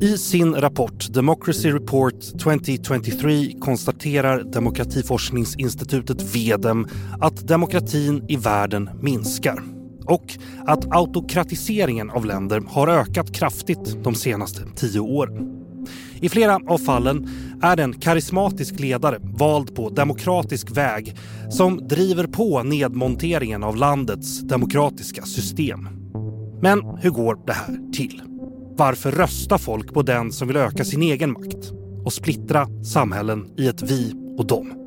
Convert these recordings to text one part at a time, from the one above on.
I sin rapport Democracy Report 2023 konstaterar demokratiforskningsinstitutet VEDEM att demokratin i världen minskar och att autokratiseringen av länder har ökat kraftigt de senaste tio åren. I flera av fallen är det en karismatisk ledare vald på demokratisk väg som driver på nedmonteringen av landets demokratiska system. Men hur går det här till? Varför röstar folk på den som vill öka sin egen makt och splittra samhällen i ett vi och dem?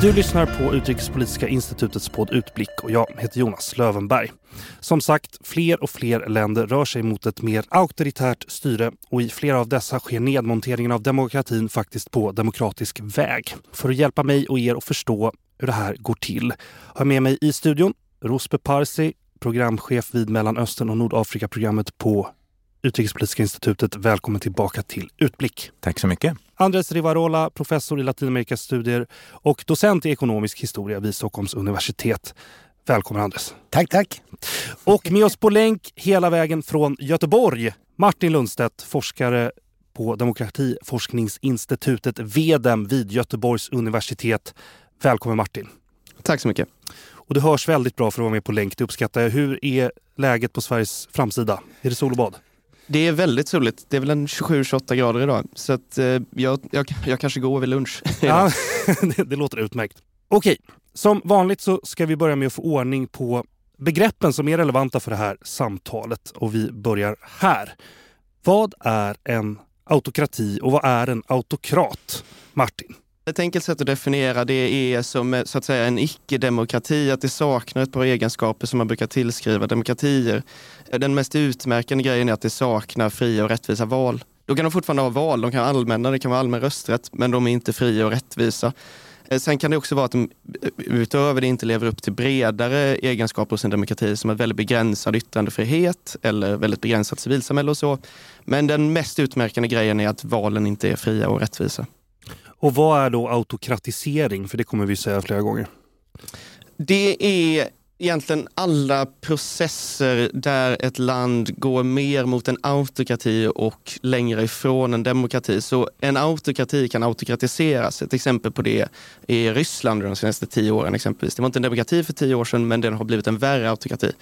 Du lyssnar på Utrikespolitiska institutets podd Utblick och jag heter Jonas Lövenberg. Som sagt, fler och fler länder rör sig mot ett mer auktoritärt styre och i flera av dessa sker nedmonteringen av demokratin faktiskt på demokratisk väg. För att hjälpa mig och er att förstå hur det här går till har jag med mig i studion Rospe Parsi, programchef vid Mellanöstern och Nordafrika-programmet på Utrikespolitiska institutet. Välkommen tillbaka till Utblick. Tack så mycket. Andres Rivarola, professor i Latinamerikastudier och docent i ekonomisk historia vid Stockholms universitet. Välkommen Andres. Tack, tack. Och med oss på länk hela vägen från Göteborg, Martin Lundstedt, forskare på Demokratiforskningsinstitutet VEDEM vid Göteborgs universitet. Välkommen Martin. Tack så mycket. Och du hörs väldigt bra för att vara med på länk, det uppskattar jag. Hur är läget på Sveriges framsida? Är det sol och bad? Det är väldigt soligt. Det är väl en 27-28 grader idag. Så att, eh, jag, jag, jag kanske går vid lunch. Ja, det, det låter utmärkt. Okej, som vanligt så ska vi börja med att få ordning på begreppen som är relevanta för det här samtalet. Och vi börjar här. Vad är en autokrati och vad är en autokrat? Martin? Ett enkelt sätt att definiera det är som eh, så att säga en icke-demokrati, att det saknar ett par egenskaper som man brukar tillskriva demokratier. Eh, den mest utmärkande grejen är att det saknar fria och rättvisa val. Då kan de fortfarande ha val, de kan vara allmänna, det kan vara allmän rösträtt, men de är inte fria och rättvisa. Eh, sen kan det också vara att de utöver det inte lever upp till bredare egenskaper hos en demokrati som en väldigt begränsad yttrandefrihet eller väldigt begränsat civilsamhälle och så. Men den mest utmärkande grejen är att valen inte är fria och rättvisa. Och vad är då autokratisering? För det kommer vi säga flera gånger. Det är egentligen alla processer där ett land går mer mot en autokrati och längre ifrån en demokrati. Så en autokrati kan autokratiseras. Ett exempel på det är Ryssland de senaste tio åren exempelvis. Det var inte en demokrati för tio år sedan, men den har blivit en värre autokrati.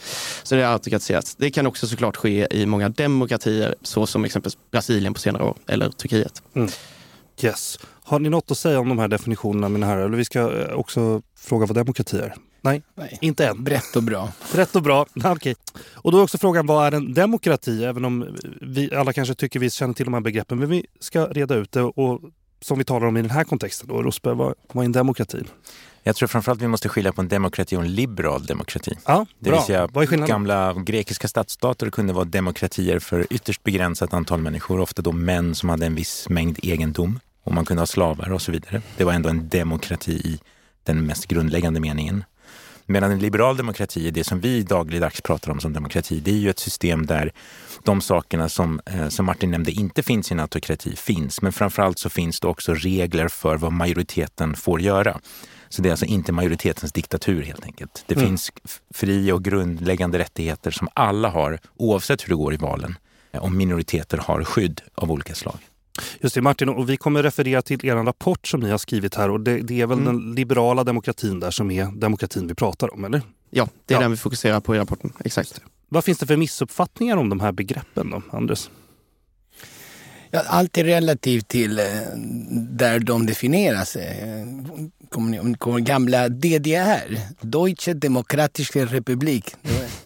Så det har autokratiserats. Det kan också såklart ske i många demokratier, så som exempelvis Brasilien på senare år, eller Turkiet. Mm. Yes. Har ni något att säga om de här definitionerna mina herrar? Eller vi ska eh, också fråga vad demokrati är? Nej, Nej. inte än. Brett och bra. Brett och bra, okay. Och då är också frågan, vad är en demokrati? Även om vi alla kanske tycker vi känner till de här begreppen. Men vi ska reda ut det. Och som vi talar om i den här kontexten då, Rosberg, vad, vad är en demokrati? Jag tror framförallt vi måste skilja på en demokrati och en liberal demokrati. Ja, det vill säga, Vad är gamla grekiska stadsstater kunde vara demokratier för ytterst begränsat antal människor, ofta då män som hade en viss mängd egendom och man kunde ha slavar och så vidare. Det var ändå en demokrati i den mest grundläggande meningen. Medan en liberal demokrati, det som vi dagligdags pratar om som demokrati, det är ju ett system där de sakerna som, eh, som Martin nämnde inte finns i en autokrati finns. Men framförallt så finns det också regler för vad majoriteten får göra. Så det är alltså inte majoritetens diktatur helt enkelt. Det mm. finns fri och grundläggande rättigheter som alla har oavsett hur det går i valen. Och minoriteter har skydd av olika slag. Just det Martin, och vi kommer referera till er rapport som ni har skrivit här och det, det är väl mm. den liberala demokratin där som är demokratin vi pratar om, eller? Ja, det är ja. den vi fokuserar på i rapporten. Exakt. Vad finns det för missuppfattningar om de här begreppen då, Anders? Ja, allt är relativt till eh, där de definieras. Kommer, kommer gamla DDR, Deutsche Demokratische Republik,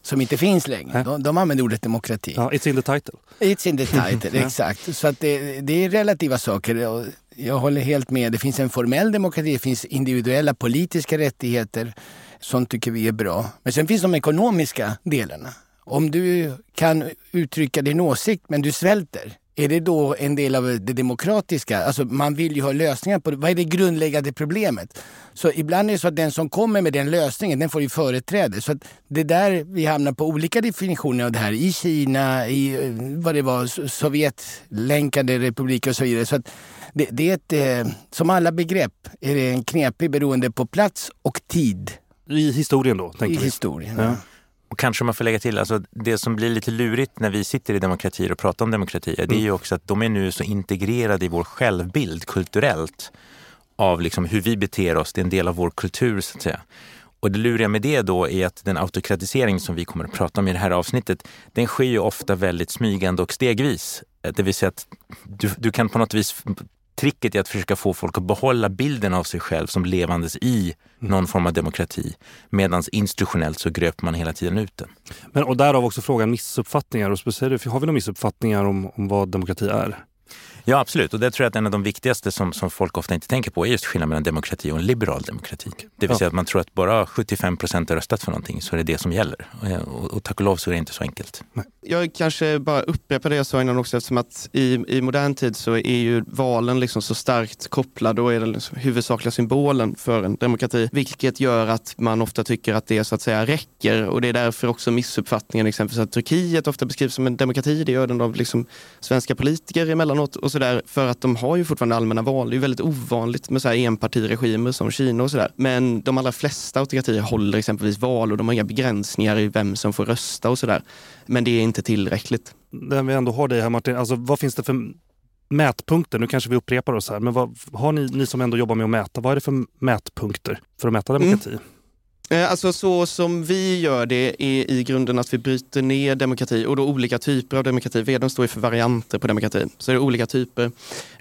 som inte finns längre. De, de använder ordet demokrati. Ja, it's in the title. It's in the title, exakt. Så att det, det är relativa saker. Jag håller helt med. Det finns en formell demokrati, det finns individuella politiska rättigheter. Sånt tycker vi är bra. Men sen finns de ekonomiska delarna. Om du kan uttrycka din åsikt men du svälter, är det då en del av det demokratiska? Alltså man vill ju ha lösningar på det. Vad är det grundläggande problemet? Så ibland är det så att den som kommer med den lösningen, den får ju företräde. Så att det är där vi hamnar på olika definitioner av det här. I Kina, i eh, vad det var, Sovjetlänkade republiker och så vidare. Så det, det är ett, eh, som alla begrepp är det en knepig beroende på plats och tid. I historien då? I vi. historien, ja. Och kanske man får lägga till, alltså det som blir lite lurigt när vi sitter i demokratier och pratar om demokratier, mm. det är ju också att de är nu så integrerade i vår självbild kulturellt av liksom hur vi beter oss. Det är en del av vår kultur så att säga. Och det luriga med det då är att den autokratisering som vi kommer att prata om i det här avsnittet, den sker ju ofta väldigt smygande och stegvis. Det vill säga att du, du kan på något vis tricket är att försöka få folk att behålla bilden av sig själv som levandes i någon form av demokrati. Medan institutionellt så gröper man hela tiden ut den. Men, och därav också frågan missuppfattningar. Och speciellt, har vi några missuppfattningar om, om vad demokrati är? Ja, absolut. Och det tror jag att en av de viktigaste som, som folk ofta inte tänker på är just skillnaden mellan demokrati och en liberal demokrati. Det vill ja. säga att man tror att bara 75 procent har röstat för någonting så är det det som gäller. Och, och, och tack och lov så är det inte så enkelt. Jag kanske bara upprepar det jag sa innan också eftersom att i, i modern tid så är ju valen liksom så starkt kopplade och är den liksom huvudsakliga symbolen för en demokrati. Vilket gör att man ofta tycker att det så att säga räcker och det är därför också missuppfattningen exempelvis att Turkiet ofta beskrivs som en demokrati. Det gör den av liksom svenska politiker emellanåt och sådär för att de har ju fortfarande allmänna val. Det är väldigt ovanligt med så här enpartiregimer som Kina och sådär. Men de allra flesta autokratier håller exempelvis val och de har inga begränsningar i vem som får rösta och sådär. Men det är inte tillräckligt. När vi ändå har dig här Martin, alltså, vad finns det för mätpunkter? Nu kanske vi upprepar oss här, men vad har ni, ni som ändå jobbar med att mäta, vad är det för mätpunkter för att mäta demokrati? Mm. Eh, alltså så som vi gör det är i grunden att vi bryter ner demokrati och då olika typer av demokrati. Veden står ju för varianter på demokrati, så det är olika typer.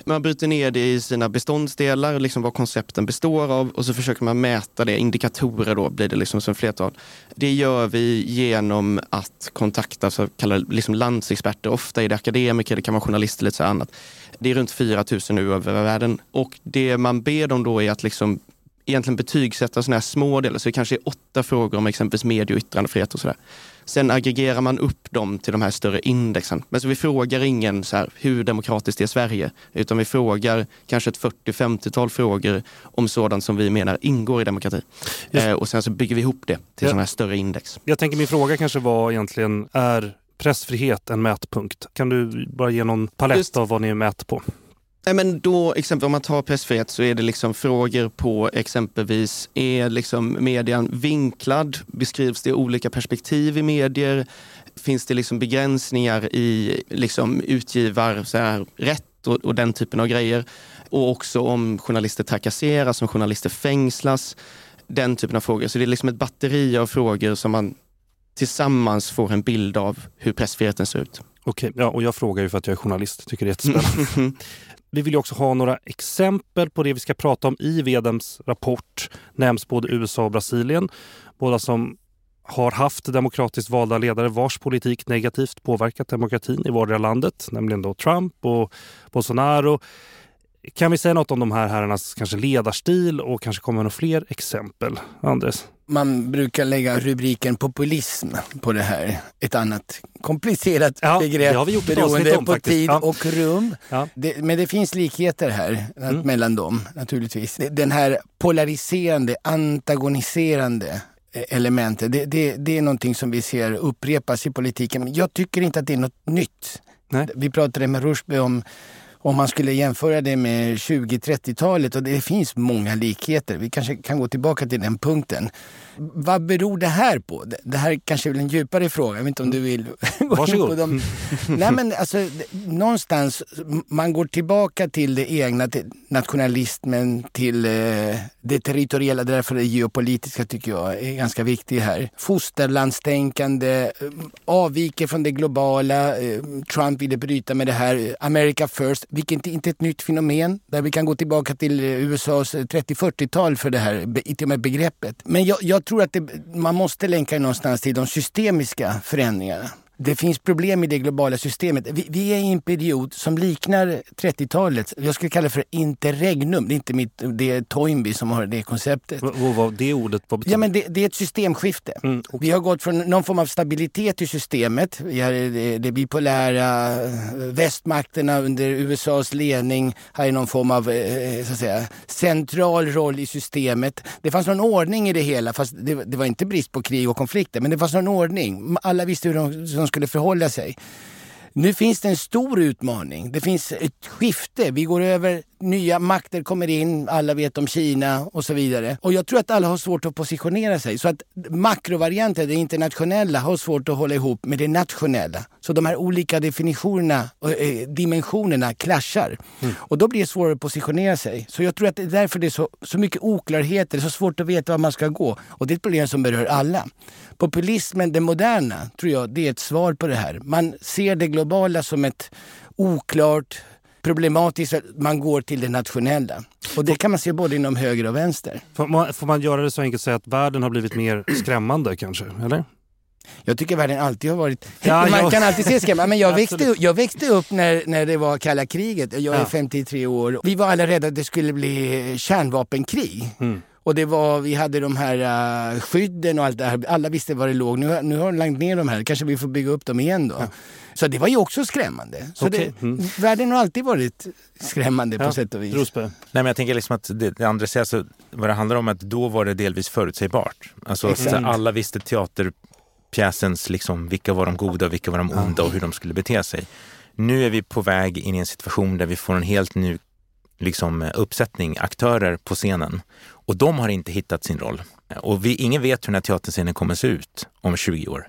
Man bryter ner det i sina beståndsdelar, liksom vad koncepten består av och så försöker man mäta det, indikatorer då blir det liksom som flertal. Det gör vi genom att kontakta så kallade liksom landsexperter, ofta är det akademiker, det kan vara journalister, lite så annat. Det är runt 4 000 nu över världen och det man ber dem då är att liksom egentligen betygsätta sådana här små delar. Så det kanske är åtta frågor om exempelvis medie och yttrandefrihet och sådär. Sen aggregerar man upp dem till de här större indexen. Men så vi frågar ingen så här, hur demokratiskt är Sverige? Utan vi frågar kanske ett 40-50-tal frågor om sådant som vi menar ingår i demokrati. Eh, och sen så bygger vi ihop det till ja. sådana här större index. Jag tänker min fråga kanske var egentligen, är pressfrihet en mätpunkt? Kan du bara ge någon palett Just, av vad ni mäter på? Nej, men då, exempel, om man tar pressfrihet så är det liksom frågor på exempelvis, är liksom median vinklad? Beskrivs det olika perspektiv i medier? Finns det liksom begränsningar i liksom utgivar så här, rätt och, och den typen av grejer? Och också om journalister trakasseras, om journalister fängslas. Den typen av frågor. Så det är liksom ett batteri av frågor som man tillsammans får en bild av hur pressfriheten ser ut. Okej, ja, och jag frågar ju för att jag är journalist. Tycker det är jättespännande. Vi vill också ha några exempel på det vi ska prata om i Vedems rapport. Nämns både USA och Brasilien. Båda som har haft demokratiskt valda ledare vars politik negativt påverkat demokratin i vardera landet, nämligen då Trump och Bolsonaro. Kan vi säga något om de här herrarnas kanske ledarstil och kanske komma med några fler exempel? Andres? Man brukar lägga rubriken populism på det här. Ett annat komplicerat ja, begrepp har vi gjort beroende om, på faktiskt. tid ja. och rum. Ja. Det, men det finns likheter här mm. mellan dem naturligtvis. Den här polariserande, antagoniserande elementet, det, det, det är någonting som vi ser upprepas i politiken. Men jag tycker inte att det är något nytt. Nej. Vi pratade med Rushdie om om man skulle jämföra det med 20-30-talet och det finns många likheter. Vi kanske kan gå tillbaka till den punkten. Vad beror det här på? Det här kanske är en djupare fråga. Jag vet inte om du vill gå Varsågod. in på dem. Nej, men alltså, någonstans, man går tillbaka till det egna, till nationalismen, till eh, det territoriella. Därför det geopolitiska tycker jag är ganska viktigt här. Fosterlandstänkande, eh, avviker från det globala. Eh, Trump ville bryta med det här. America first, vilket inte är ett nytt fenomen. Där vi kan gå tillbaka till USAs 30-40-tal för det här till och med begreppet. Men jag, jag tror att det, man måste länka det någonstans till de systemiska förändringarna det finns problem i det globala systemet. Vi, vi, är i en period som liknar 30-talet. Jag skulle kalla det för interregnum. Det är inte mitt, det är Toynbee som har det konceptet. Och vad det ordet, vad betyder ja, men det? Det är ett systemskifte. Mm, okay. Vi har gått från någon form av stabilitet i systemet. Vi har det, det bipolära, västmakterna under USAs ledning har någon form av eh, så att säga, central roll i systemet. Det fanns någon ordning i det hela, fast det, det var inte brist på krig och konflikter, men det fanns någon ordning. Alla visste hur de skulle förhålla sig. Nu finns det en stor utmaning. Det finns ett skifte. Vi går över, nya makter kommer in, alla vet om Kina och så vidare. Och jag tror att alla har svårt att positionera sig. Så att makrovarianten, det internationella, har svårt att hålla ihop med det nationella. Så de här olika definitionerna och eh, dimensionerna clashar. Mm. Och då blir det svårare att positionera sig. Så jag tror att det är därför det är så, så mycket oklarheter, det är så svårt att veta var man ska gå. Och det är ett problem som berör alla. Populismen, det moderna, tror jag, det är ett svar på det här. Man ser det globala som ett oklart, problematiskt, man går till det nationella. Och det kan man se både inom höger och vänster. Får man, får man göra det så enkelt att säga att världen har blivit mer skrämmande kanske, eller? Jag tycker världen alltid har varit... Ja, man jag... kan alltid se skrämmande. Men jag växte, jag växte upp när, när det var kalla kriget. Jag är ja. 53 år. Vi var alla rädda att det skulle bli kärnvapenkrig. Mm. Och det var, vi hade de här uh, skydden och allt det här. Alla visste var det låg. Nu, nu har de lagt ner de här. Kanske vi får bygga upp dem igen då. Ja. Så det var ju också skrämmande. Så okay. det, mm. Världen har alltid varit skrämmande ja. på sätt och vis. Rosberg. Nej, men jag tänker liksom att det, det andra säger, alltså, vad det handlar om att då var det delvis förutsägbart. Alltså alla visste teaterpjäsens, liksom, vilka var de goda och vilka var de onda och hur de skulle bete sig. Nu är vi på väg in i en situation där vi får en helt ny liksom, uppsättning aktörer på scenen och de har inte hittat sin roll. Och vi, ingen vet hur den här teaterscenen kommer att se ut om 20 år.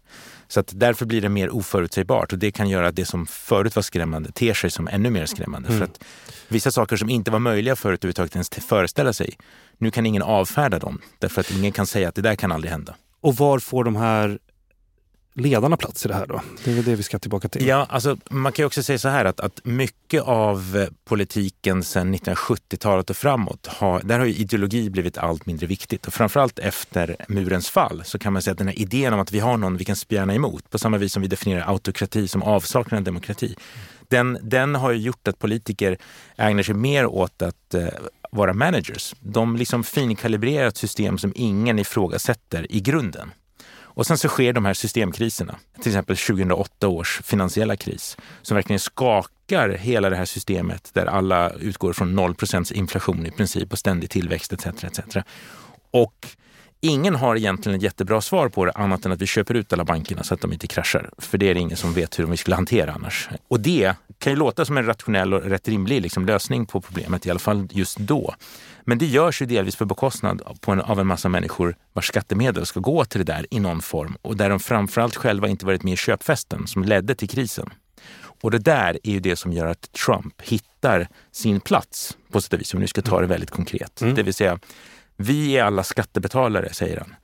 Så att därför blir det mer oförutsägbart och det kan göra att det som förut var skrämmande ter sig som ännu mer skrämmande. Mm. För att vissa saker som inte var möjliga förut överhuvudtaget ens föreställa sig, nu kan ingen avfärda dem därför att ingen kan säga att det där kan aldrig hända. Och var får de här ledarna plats i det här då? Det är väl det vi ska tillbaka till. Ja, alltså, man kan ju också säga så här att, att mycket av eh, politiken sedan 1970-talet och framåt, har, där har ju ideologi blivit allt mindre viktigt. Och framförallt efter murens fall så kan man säga att den här idén om att vi har någon vi kan spjärna emot, på samma vis som vi definierar autokrati som avsaknad av demokrati, den, den har ju gjort att politiker ägnar sig mer åt att eh, vara managers. De liksom finkalibrerar ett system som ingen ifrågasätter i grunden. Och sen så sker de här systemkriserna, till exempel 2008 års finansiella kris, som verkligen skakar hela det här systemet där alla utgår från 0 inflation i princip och ständig tillväxt etc. etc. Och ingen har egentligen ett jättebra svar på det annat än att vi köper ut alla bankerna så att de inte kraschar. För det är det ingen som vet hur vi skulle hantera annars. Och det kan ju låta som en rationell och rätt rimlig liksom, lösning på problemet, i alla fall just då. Men det görs ju delvis på bekostnad på en, av en massa människor vars skattemedel ska gå till det där i någon form och där de framförallt själva inte varit med i köpfesten som ledde till krisen. Och det där är ju det som gör att Trump hittar sin plats på sätt och vis, om vi nu ska ta det väldigt konkret. Mm. Det vill säga, vi är alla skattebetalare, säger han.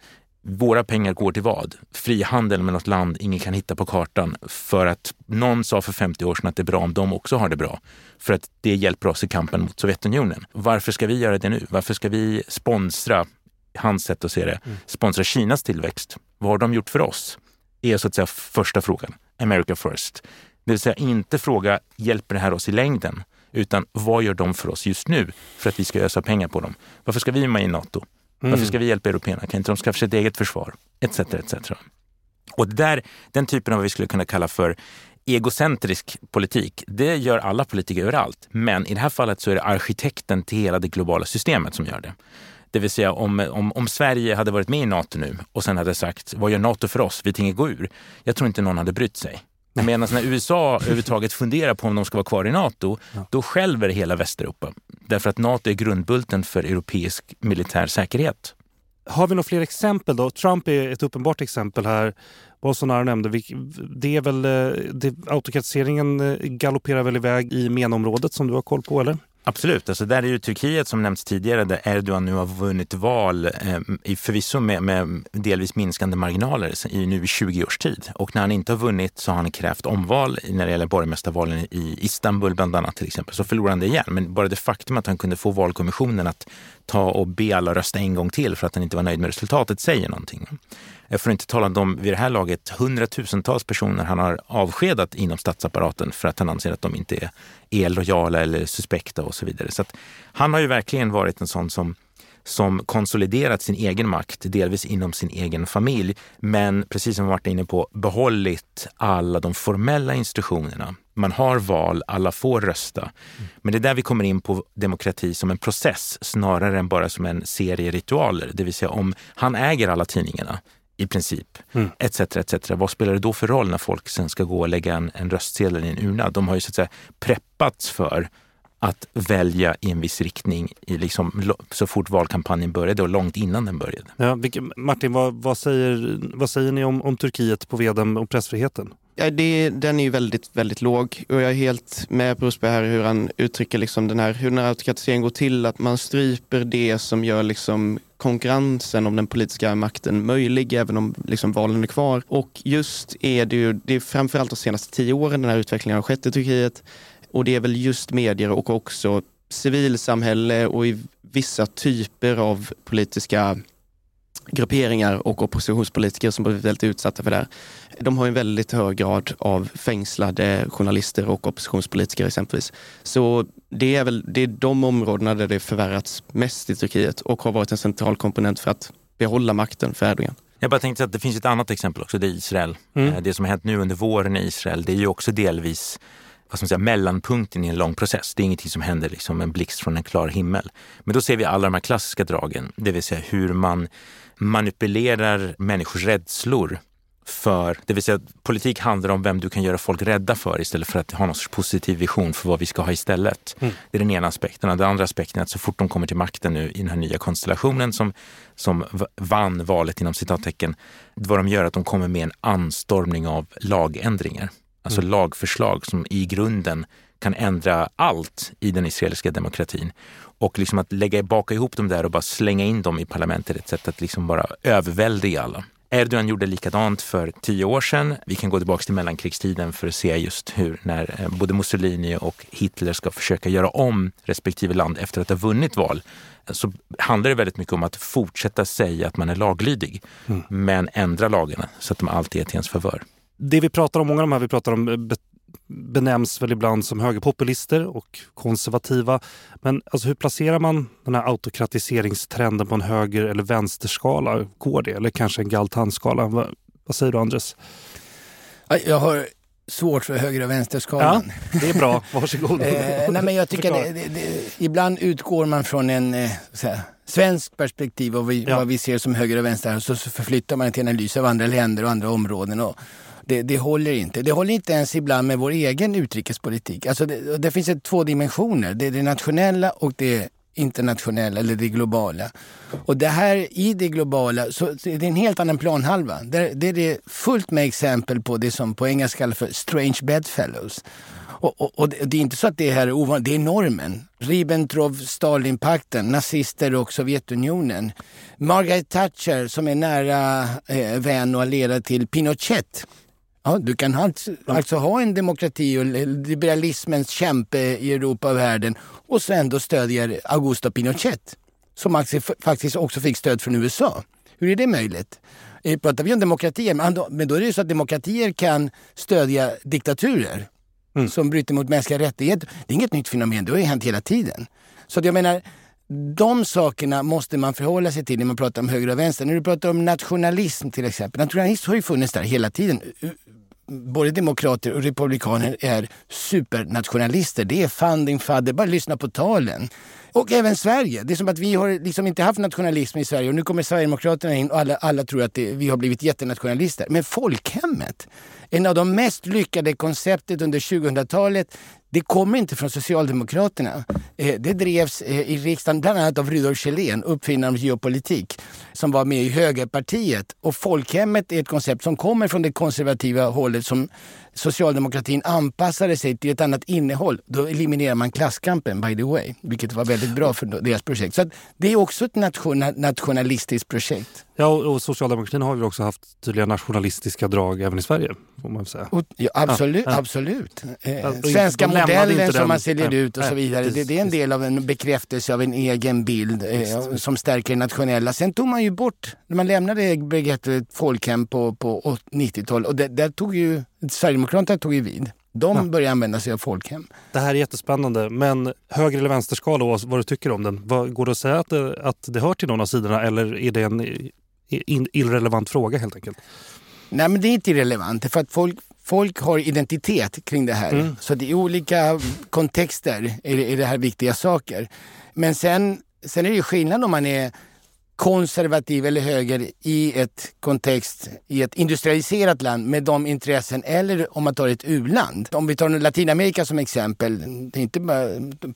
Våra pengar går till vad? Frihandel med något land ingen kan hitta på kartan för att någon sa för 50 år sedan att det är bra om de också har det bra. För att det hjälper oss i kampen mot Sovjetunionen. Varför ska vi göra det nu? Varför ska vi sponsra, hans sätt att se det, mm. sponsra Kinas tillväxt? Vad har de gjort för oss? är så att säga första frågan. America first. Det vill säga inte fråga, hjälper det här oss i längden? Utan vad gör de för oss just nu för att vi ska ösa pengar på dem? Varför ska vi med i NATO? Mm. Varför ska vi hjälpa européerna? Kan inte de skaffa sig ett eget försvar? Etc. etc. Och där, den typen av vad vi skulle kunna kalla för egocentrisk politik, det gör alla politiker överallt. Men i det här fallet så är det arkitekten till hela det globala systemet som gör det. Det vill säga om, om, om Sverige hade varit med i NATO nu och sen hade sagt vad gör NATO för oss? Vi tänker gå ur. Jag tror inte någon hade brytt sig. Medan när USA överhuvudtaget funderar på om de ska vara kvar i NATO, ja. då skälver hela Västeuropa. Därför att NATO är grundbulten för europeisk militär säkerhet. Har vi några fler exempel då? Trump är ett uppenbart exempel här. Bolsonaro nämnde, det är väl, eh, det, autokratiseringen eh, galopperar väl iväg i menområdet som du har koll på eller? Absolut, alltså där är ju Turkiet som nämnts tidigare där Erdogan nu har vunnit val, eh, förvisso med, med delvis minskande marginaler i, nu i 20 års tid. Och när han inte har vunnit så har han krävt omval när det gäller borgmästarvalen i Istanbul bland annat till exempel. Så förlorade han det igen. Men bara det faktum att han kunde få valkommissionen att ta och be alla rösta en gång till för att han inte var nöjd med resultatet säger någonting. Jag får inte tala om de vid det här laget hundratusentals personer han har avskedat inom statsapparaten för att han anser att de inte är, är lojala eller suspekta och så vidare. Så han har ju verkligen varit en sån som som konsoliderat sin egen makt, delvis inom sin egen familj, men precis som vi varit inne på, behållit alla de formella institutionerna. Man har val, alla får rösta. Mm. Men det är där vi kommer in på demokrati som en process snarare än bara som en serie ritualer. Det vill säga om han äger alla tidningarna, i princip. Mm. Etc, etc. Vad spelar det då för roll när folk sen ska gå och lägga en, en röstsedel i en urna? De har ju så att säga preppats för att välja i en viss riktning i liksom, så fort valkampanjen började och långt innan den började. Ja, Martin, vad, vad, säger, vad säger ni om, om Turkiet på veden och pressfriheten? Ja, det, den är ju väldigt, väldigt låg och jag är helt med på här hur han uttrycker liksom den här, hur den här autokratiseringen går till, att man stryper det som gör liksom konkurrensen om den politiska makten möjlig även om liksom valen är kvar. Och just är det ju, det är framförallt de senaste tio åren den här utvecklingen har skett i Turkiet. Och det är väl just medier och också civilsamhälle och i vissa typer av politiska grupperingar och oppositionspolitiker som blivit väldigt utsatta för det här. De har en väldigt hög grad av fängslade journalister och oppositionspolitiker exempelvis. Så det är väl det är de områdena där det förvärrats mest i Turkiet och har varit en central komponent för att behålla makten för Erdogan. Jag bara tänkte att det finns ett annat exempel också, det är Israel. Mm. Eh, det som har hänt nu under våren i Israel, det är ju också delvis vad man säga, mellanpunkten i en lång process. Det är ingenting som händer liksom en blixt från en klar himmel. Men då ser vi alla de här klassiska dragen, det vill säga hur man manipulerar människors rädslor för, det vill säga politik handlar om vem du kan göra folk rädda för istället för att ha någon sorts positiv vision för vad vi ska ha istället. Mm. Det är den ena aspekten. Den andra aspekten är att så fort de kommer till makten nu i den här nya konstellationen som, som vann valet inom citattecken, vad de gör är att de kommer med en anstormning av lagändringar. Alltså mm. lagförslag som i grunden kan ändra allt i den israeliska demokratin. Och liksom att lägga baka ihop dem där och bara slänga in dem i parlamentet är ett sätt att liksom bara överväldiga alla. Erdogan gjorde likadant för tio år sedan. Vi kan gå tillbaka till mellankrigstiden för att se just hur när eh, både Mussolini och Hitler ska försöka göra om respektive land efter att ha vunnit val så handlar det väldigt mycket om att fortsätta säga att man är laglydig mm. men ändra lagarna så att de alltid är till ens favör. Det vi pratar om, många av de här vi pratar om eh, benämns väl ibland som högerpopulister och konservativa. Men alltså hur placerar man den här autokratiseringstrenden på en höger eller vänsterskala? Går det? Eller kanske en galtanskala? Vad, vad säger du Andres? Jag har svårt för höger och vänsterskalan. Ja, det är bra, varsågod. eh, nej, men jag tycker det, det, det, ibland utgår man från en eh, här, svensk perspektiv och vi, ja. vad vi ser som höger och vänster och så förflyttar man till analys av andra länder och andra områden. Och, det, det håller inte. Det håller inte ens ibland med vår egen utrikespolitik. Alltså det, det finns ett, två dimensioner. Det är det nationella och det internationella eller det globala. Och det här i det globala, så det är en helt annan planhalva. Där, det är det fullt med exempel på det som på engelska kallas för strange bedfellows. Och, och, och, det är inte så att det här är ovanligt, det är normen. Ribbentrop, Stalinpakten, nazister och Sovjetunionen. Margaret Thatcher som är nära eh, vän och allierad till Pinochet Ja, du kan alltså, alltså, ha en demokrati och liberalismens kämpe i Europa och världen och så ändå stödja Augusto Pinochet som faktiskt också fick stöd från USA. Hur är det möjligt? Eh, pratar vi om demokratier, men då är det ju så att demokratier kan stödja diktaturer mm. som bryter mot mänskliga rättigheter. Det är inget nytt fenomen, det har ju hänt hela tiden. Så jag menar, de sakerna måste man förhålla sig till när man pratar om höger och vänster. När du pratar om nationalism till exempel. Nationalism har ju funnits där hela tiden både demokrater och republikaner är supernationalister. Det är funding fadder, bara lyssna på talen. Och även Sverige. Det är som att vi har liksom inte haft nationalism i Sverige och nu kommer Sverigedemokraterna in och alla, alla tror att det, vi har blivit jättenationalister. Men folkhemmet, en av de mest lyckade konceptet under 2000-talet, det kommer inte från Socialdemokraterna. Eh, det drevs eh, i riksdagen bland annat av Rudolf Kjellén, uppfinnaren av geopolitik, som var med i Högerpartiet. Och folkhemmet är ett koncept som kommer från det konservativa hållet som socialdemokratin anpassade sig till ett annat innehåll, då eliminerar man klasskampen by the way, vilket var väldigt bra för deras projekt. Så det är också ett nation, nationalistiskt projekt. Ja, och socialdemokratin har ju också haft tydliga nationalistiska drag även i Sverige. Får man säga. Och, ja, absolut. Ja, ja. absolut. Eh, svenska modellen som man säljer ut och så vidare. Det, det, är en del av en bekräftelse av en egen bild eh, som stärker det nationella. Sen tog man ju bort, när man lämnade begreppet folkhem på, på 90-talet och det, där tog ju Sverigedemokraterna tog ju vid. De ja. började använda sig av folkhem. Det här är jättespännande. Men höger eller vänsterskala, vad du tycker om den? Går det att säga att det, att det hör till någon av sidorna eller är det en irrelevant fråga helt enkelt? Nej, men det är inte irrelevant. För att folk, folk har identitet kring det här. Mm. Så det är olika kontexter är det, är det här viktiga saker. Men sen, sen är det ju skillnad om man är konservativ eller höger i ett kontext, i ett industrialiserat land med de intressen eller om man tar ett u-land. Om vi tar Latinamerika som exempel, det är inte bara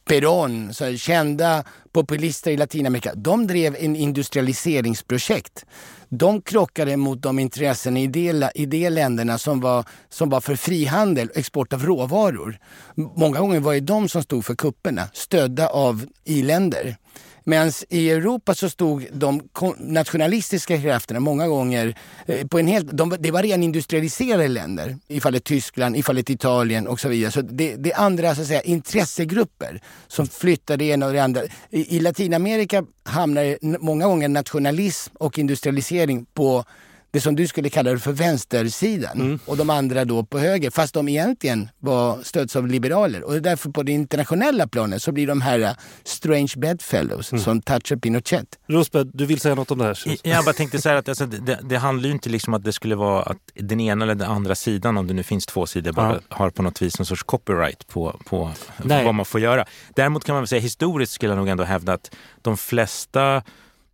Perón, så kända populister i Latinamerika, de drev en industrialiseringsprojekt. De krockade mot de intressen i de, i de länderna som var, som var för frihandel och export av råvaror. Många gånger var det de som stod för kupperna, stödda av i-länder. Medan i Europa så stod de nationalistiska krafterna många gånger eh, på en helt... De, det var redan industrialiserade länder, i fallet Tyskland, i fallet Italien och så vidare. Så det, det är andra så att säga, intressegrupper som flyttar det ena och det andra. I, i Latinamerika hamnar många gånger nationalism och industrialisering på det som du skulle kalla för vänstersidan mm. och de andra då på höger. Fast de egentligen var stöds av liberaler. Och därför på det internationella planet så blir de här uh, strange bedfellows mm. som touchar Pinochet. Rosberg, du vill säga något om det här? Jag bara tänkte säga att alltså, det, det, handlar ju inte liksom att det skulle vara att den ena eller den andra sidan, om det nu finns två sidor, bara ja. har på något vis någon sorts copyright på, på vad man får göra. Däremot kan man väl säga historiskt skulle jag nog ändå hävda att de flesta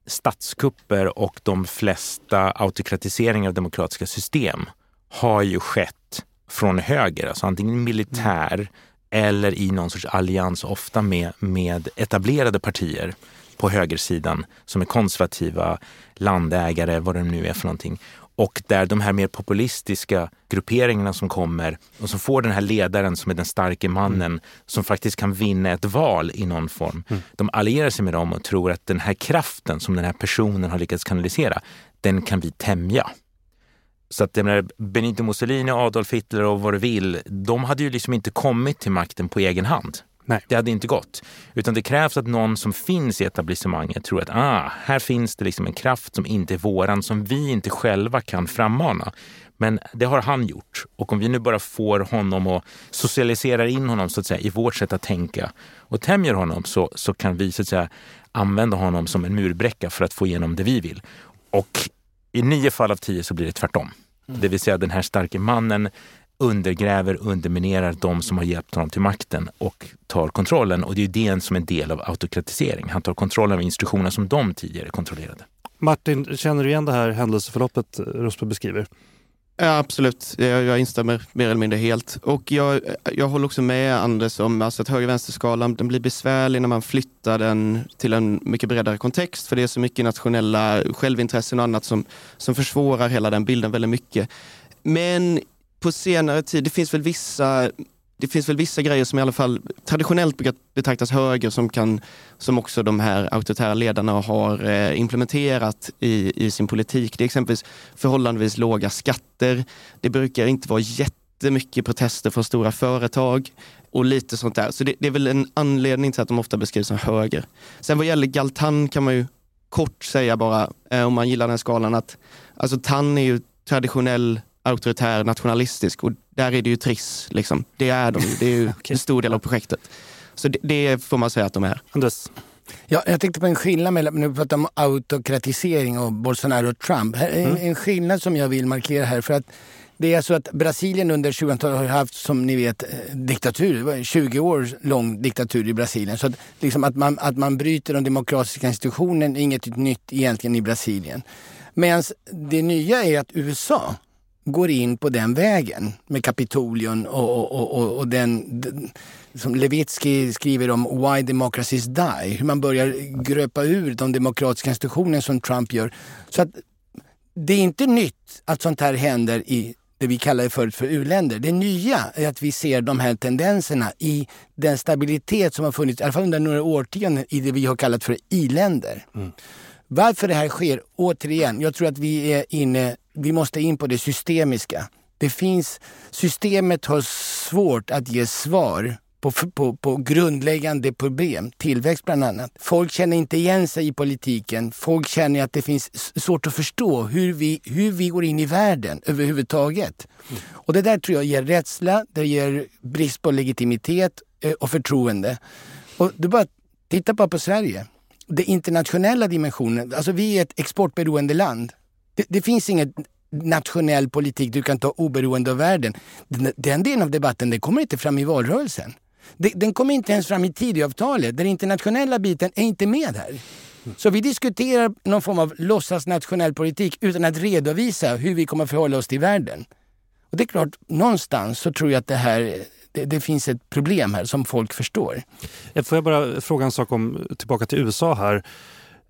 statskupper och de flesta autokratiseringar av demokratiska system har ju skett från höger, alltså antingen militär eller i någon sorts allians, ofta med, med etablerade partier på högersidan som är konservativa, landägare, vad det nu är för någonting. Och där de här mer populistiska grupperingarna som kommer och som får den här ledaren som är den starke mannen mm. som faktiskt kan vinna ett val i någon form. Mm. De allierar sig med dem och tror att den här kraften som den här personen har lyckats kanalisera, den kan vi tämja. Så att menar, Benito Mussolini, Adolf Hitler och vad du vill, de hade ju liksom inte kommit till makten på egen hand. Nej. Det hade inte gått. Utan det krävs att någon som finns i etablissemanget tror att ah, här finns det liksom en kraft som inte är våran, som vi inte själva kan frammana. Men det har han gjort. Och om vi nu bara får honom och socialiserar in honom så att säga, i vårt sätt att tänka och tämjer honom så, så kan vi så att säga, använda honom som en murbräcka för att få igenom det vi vill. Och i nio fall av tio så blir det tvärtom. Mm. Det vill säga den här starke mannen undergräver, underminerar de som har hjälpt honom till makten och tar kontrollen. Och det är det som är en del av autokratisering. Han tar kontrollen av institutioner som de tidigare kontrollerade. Martin, känner du igen det här händelseförloppet Rosberg beskriver? Ja, absolut, jag, jag instämmer mer eller mindre helt. Och jag, jag håller också med Anders om alltså att höger-vänster-skalan den blir besvärlig när man flyttar den till en mycket bredare kontext. För det är så mycket nationella självintressen och annat som, som försvårar hela den bilden väldigt mycket. Men på senare tid, det finns väl vissa det finns väl vissa grejer som i alla fall traditionellt brukar betraktas höger som, kan, som också de här auktoritära ledarna har eh, implementerat i, i sin politik. Det är exempelvis förhållandevis låga skatter. Det brukar inte vara jättemycket protester från stora företag och lite sånt där. Så det, det är väl en anledning till att de ofta beskrivs som höger. Sen vad gäller Galtan kan man ju kort säga bara, eh, om man gillar den skalan, att alltså TAN är ju traditionell auktoritär nationalistisk och där är det ju Triss. Liksom. Det är de Det är ju okay. en stor del av projektet. Så det, det, får man säga att de är. Anders? Ja, jag tänkte på en skillnad mellan, när vi pratar om autokratisering och Bolsonaro och Trump. Mm. En, en skillnad som jag vill markera här. för att det är så att Brasilien under 20-talet har haft, som ni vet, eh, diktatur. Det var 20 år lång diktatur i Brasilien. Så att, liksom att, man, att man bryter de demokratiska institutionerna är inget nytt egentligen i Brasilien. Medan det nya är att USA går in på den vägen med Kapitolion och, och, och, och den, den, som Levitsky skriver om Why Democracies Die. Hur man börjar gröpa ur de demokratiska institutionerna som Trump gör. Så att det är inte nytt att sånt här händer i det vi kallade förut för u-länder. Det nya är att vi ser de här tendenserna i den stabilitet som har funnits, i alla fall under några årtionden, i det vi har kallat för i-länder. Mm. Varför det här sker, återigen, jag tror att vi är inne, vi måste in på det systemiska. Det finns, systemet har svårt att ge svar på, på, på grundläggande problem, tillväxt bland annat. Folk känner inte igen sig i politiken. Folk känner att det finns svårt att förstå hur vi, hur vi går in i världen överhuvudtaget. Mm. Och det där tror jag ger rädsla, det ger brist på legitimitet eh, och förtroende. Och du bara titta bara på Sverige. Den internationella dimensionen, alltså vi är ett exportberoende land. Det, det finns inget nationell politik du kan ta oberoende av världen. Den, den delen av debatten det kommer inte fram i valrörelsen. Den kommer inte ens fram i Tidöavtalet. Den internationella biten är inte med här. Så vi diskuterar någon form av låtsas nationell politik utan att redovisa hur vi kommer förhålla oss till världen. Och det är klart, någonstans så tror jag att det här det, det, finns ett problem här som folk förstår. Får jag bara fråga en sak om, tillbaka till USA här.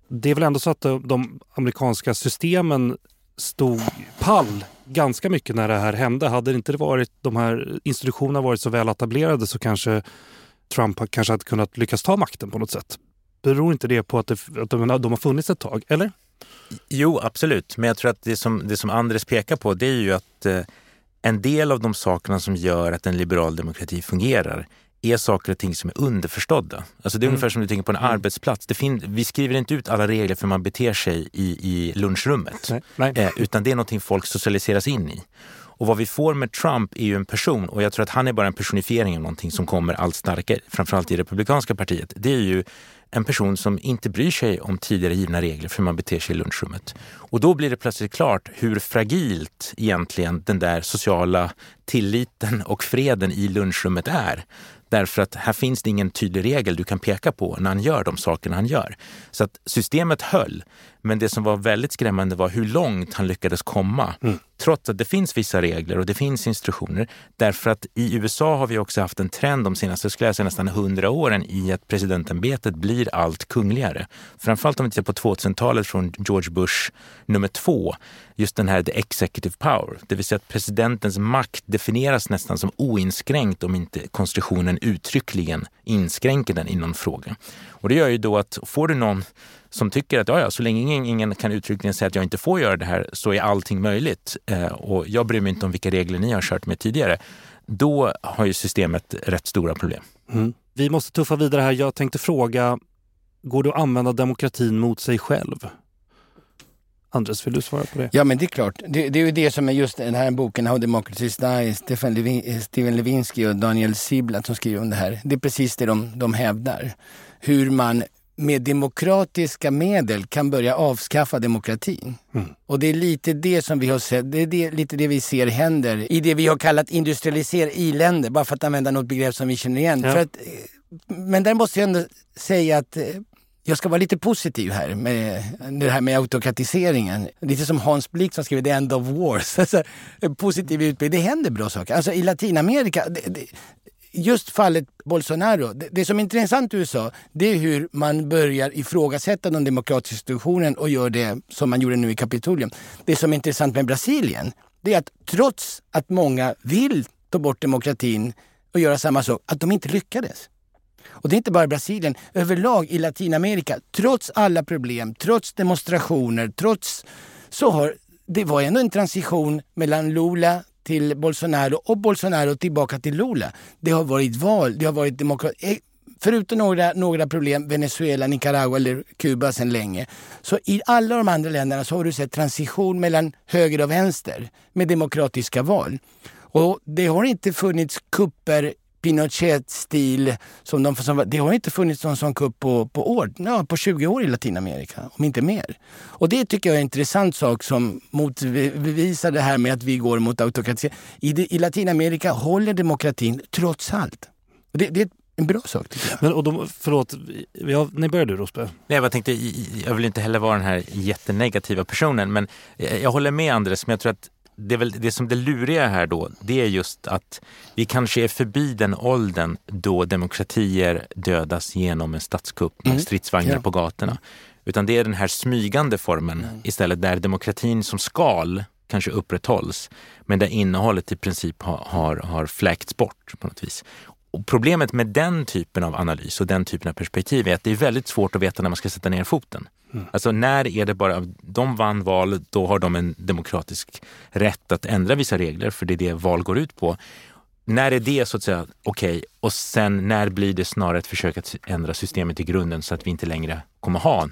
Det är väl ändå så att de, de amerikanska systemen stod pall ganska mycket när det här hände. Hade det inte varit de här institutionerna varit så väl etablerade så kanske Trump kanske hade kunnat lyckas ta makten på något sätt. Beror inte det på att, det, att de, de har funnits ett tag, eller? Jo, absolut. Men jag tror att det som, det som Andres pekar på det är ju att eh, en del av de sakerna som gör att en liberal demokrati fungerar är saker och ting som är underförstådda. Alltså det är mm. ungefär som du tänker på en mm. arbetsplats. Vi skriver inte ut alla regler för hur man beter sig i, i lunchrummet. Nej. Nej. Eh, utan det är någonting folk socialiseras in i. Och vad vi får med Trump är ju en person, och jag tror att han är bara en personifiering av någonting som kommer allt starkare, framförallt i Republikanska partiet. Det är ju en person som inte bryr sig om tidigare givna regler för hur man beter sig i lunchrummet. Och då blir det plötsligt klart hur fragilt egentligen den där sociala tilliten och freden i lunchrummet är. Därför att här finns det ingen tydlig regel du kan peka på när han gör de sakerna han gör. Så att systemet höll. Men det som var väldigt skrämmande var hur långt han lyckades komma. Mm. Trots att det finns vissa regler och det finns instruktioner. Därför att i USA har vi också haft en trend de senaste, skulle jag säga, nästan hundra åren i att presidentämbetet blir allt kungligare. Framförallt om vi tittar på 2000-talet från George Bush nummer två. Just den här the executive power, det vill säga att presidentens makt definieras nästan som oinskränkt om inte konstitutionen uttryckligen inskränker den i någon fråga. Och det gör ju då att får du någon som tycker att ja, ja, så länge ingen, ingen kan uttryckligen säga att jag inte får göra det här så är allting möjligt. Eh, och jag bryr mig inte om vilka regler ni har kört med tidigare. Då har ju systemet rätt stora problem. Mm. Vi måste tuffa vidare här. Jag tänkte fråga, går det att använda demokratin mot sig själv? Andres, vill du svara på det? Ja, men det är klart. Det, det är ju det som är just den här boken How Democracy Dies, Stefan Levin, Steven Levinsky och Daniel Siblat som skriver om det här. Det är precis det de, de hävdar. Hur man med demokratiska medel kan börja avskaffa demokratin. Mm. Och det är lite det som vi har sett, det är det, lite det vi ser händer i det vi har kallat industrialisera i-länder, bara för att använda något begrepp som vi känner igen. Ja. Att, eh, men där måste jag ändå säga att eh, jag ska vara lite positiv här med det här med autokratiseringen. Lite som Hans Blix som skriver The End of Wars. Alltså, positiv utbildning. Det händer bra saker. Alltså i Latinamerika, det, det, just fallet Bolsonaro, det, det, som är intressant i USA, det är hur man börjar ifrågasätta den demokratiska institutionen och gör det som man gjorde nu i Kapitolium. Det som är intressant med Brasilien, det är att trots att många vill ta bort demokratin och göra samma sak, att de inte lyckades. Och det är inte bara Brasilien, överlag i Latinamerika, trots alla problem, trots demonstrationer, trots så har det var ändå en transition mellan Lula till Bolsonaro och Bolsonaro tillbaka till Lula. Det har varit val, det har varit demokrati. Eh, förutom några, några problem, Venezuela, Nicaragua eller Kuba sedan länge. Så i alla de andra länderna så har du sett transition mellan höger och vänster med demokratiska val. Och det har inte funnits kupper Pinochet-stil. Som de, som, det har inte funnits någon sån kupp på, på, år, ja, på 20 år i Latinamerika, om inte mer. Och det tycker jag är en intressant sak som motbevisar det här med att vi går mot autokratisering. I, I Latinamerika håller demokratin trots allt. Och det, det är en bra sak tycker jag. Men, och de, förlåt, ja, när börjar du Rosberg? Nej, jag tänkte, jag vill inte heller vara den här jättenegativa personen, men jag håller med Andres, men jag tror att det, är väl, det som det luriga här då, det är just att vi kanske är förbi den åldern då demokratier dödas genom en statskupp med mm. stridsvagnar ja. på gatorna. Utan det är den här smygande formen mm. istället där demokratin som skal kanske upprätthålls, men där innehållet i princip har, har, har fläkts bort på något vis. Och problemet med den typen av analys och den typen av perspektiv är att det är väldigt svårt att veta när man ska sätta ner foten. Mm. Alltså när är det bara, de vann val, då har de en demokratisk rätt att ändra vissa regler, för det är det val går ut på. När är det så att säga okej okay, och sen när blir det snarare ett försök att ändra systemet i grunden så att vi inte längre kommer ha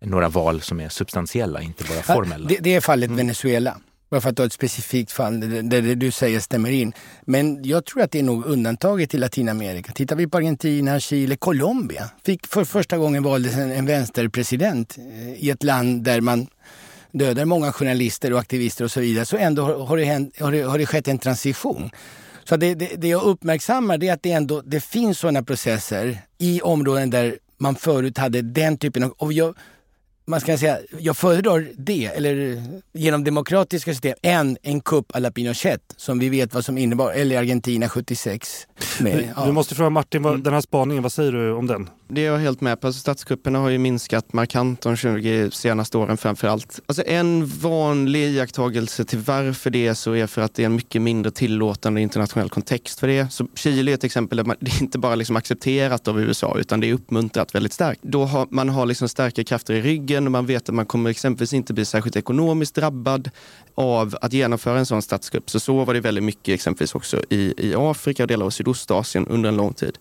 några val som är substantiella, inte bara formella? Det, det är fallet. Venezuela. Bara för att ta ett specifikt fall där det du säger stämmer in. Men jag tror att det är nog undantaget i Latinamerika. Tittar vi på Argentina, Chile, Colombia. Fick för första gången valdes en, en vänsterpresident eh, i ett land där man dödar många journalister och aktivister och så vidare. Så ändå har det, hänt, har det, har det skett en transition. Så det, det, det, jag uppmärksammar är att det ändå det finns sådana processer i områden där man förut hade den typen av... Och jag, man ska säga, jag föredrar det, eller genom demokratiska system, än en kupp à la Pinochet som vi vet vad som innebar, eller Argentina 76. Med, ja. Du måste fråga Martin, vad, den här spaningen, vad säger du om den? Det är jag helt med på. Alltså, statskupperna har ju minskat markant de 20 senaste åren framför allt. Alltså, en vanlig iakttagelse till varför det är så är för att det är en mycket mindre tillåtande internationell kontext för det. Så Chile är ett exempel där man, det är inte bara liksom accepterat av USA utan det är uppmuntrat väldigt starkt. Då har, man har liksom starka krafter i ryggen och man vet att man kommer exempelvis inte bli särskilt ekonomiskt drabbad av att genomföra en sån statskupp. Så så var det väldigt mycket exempelvis också i, i Afrika och delar av Sydostasien under en lång tid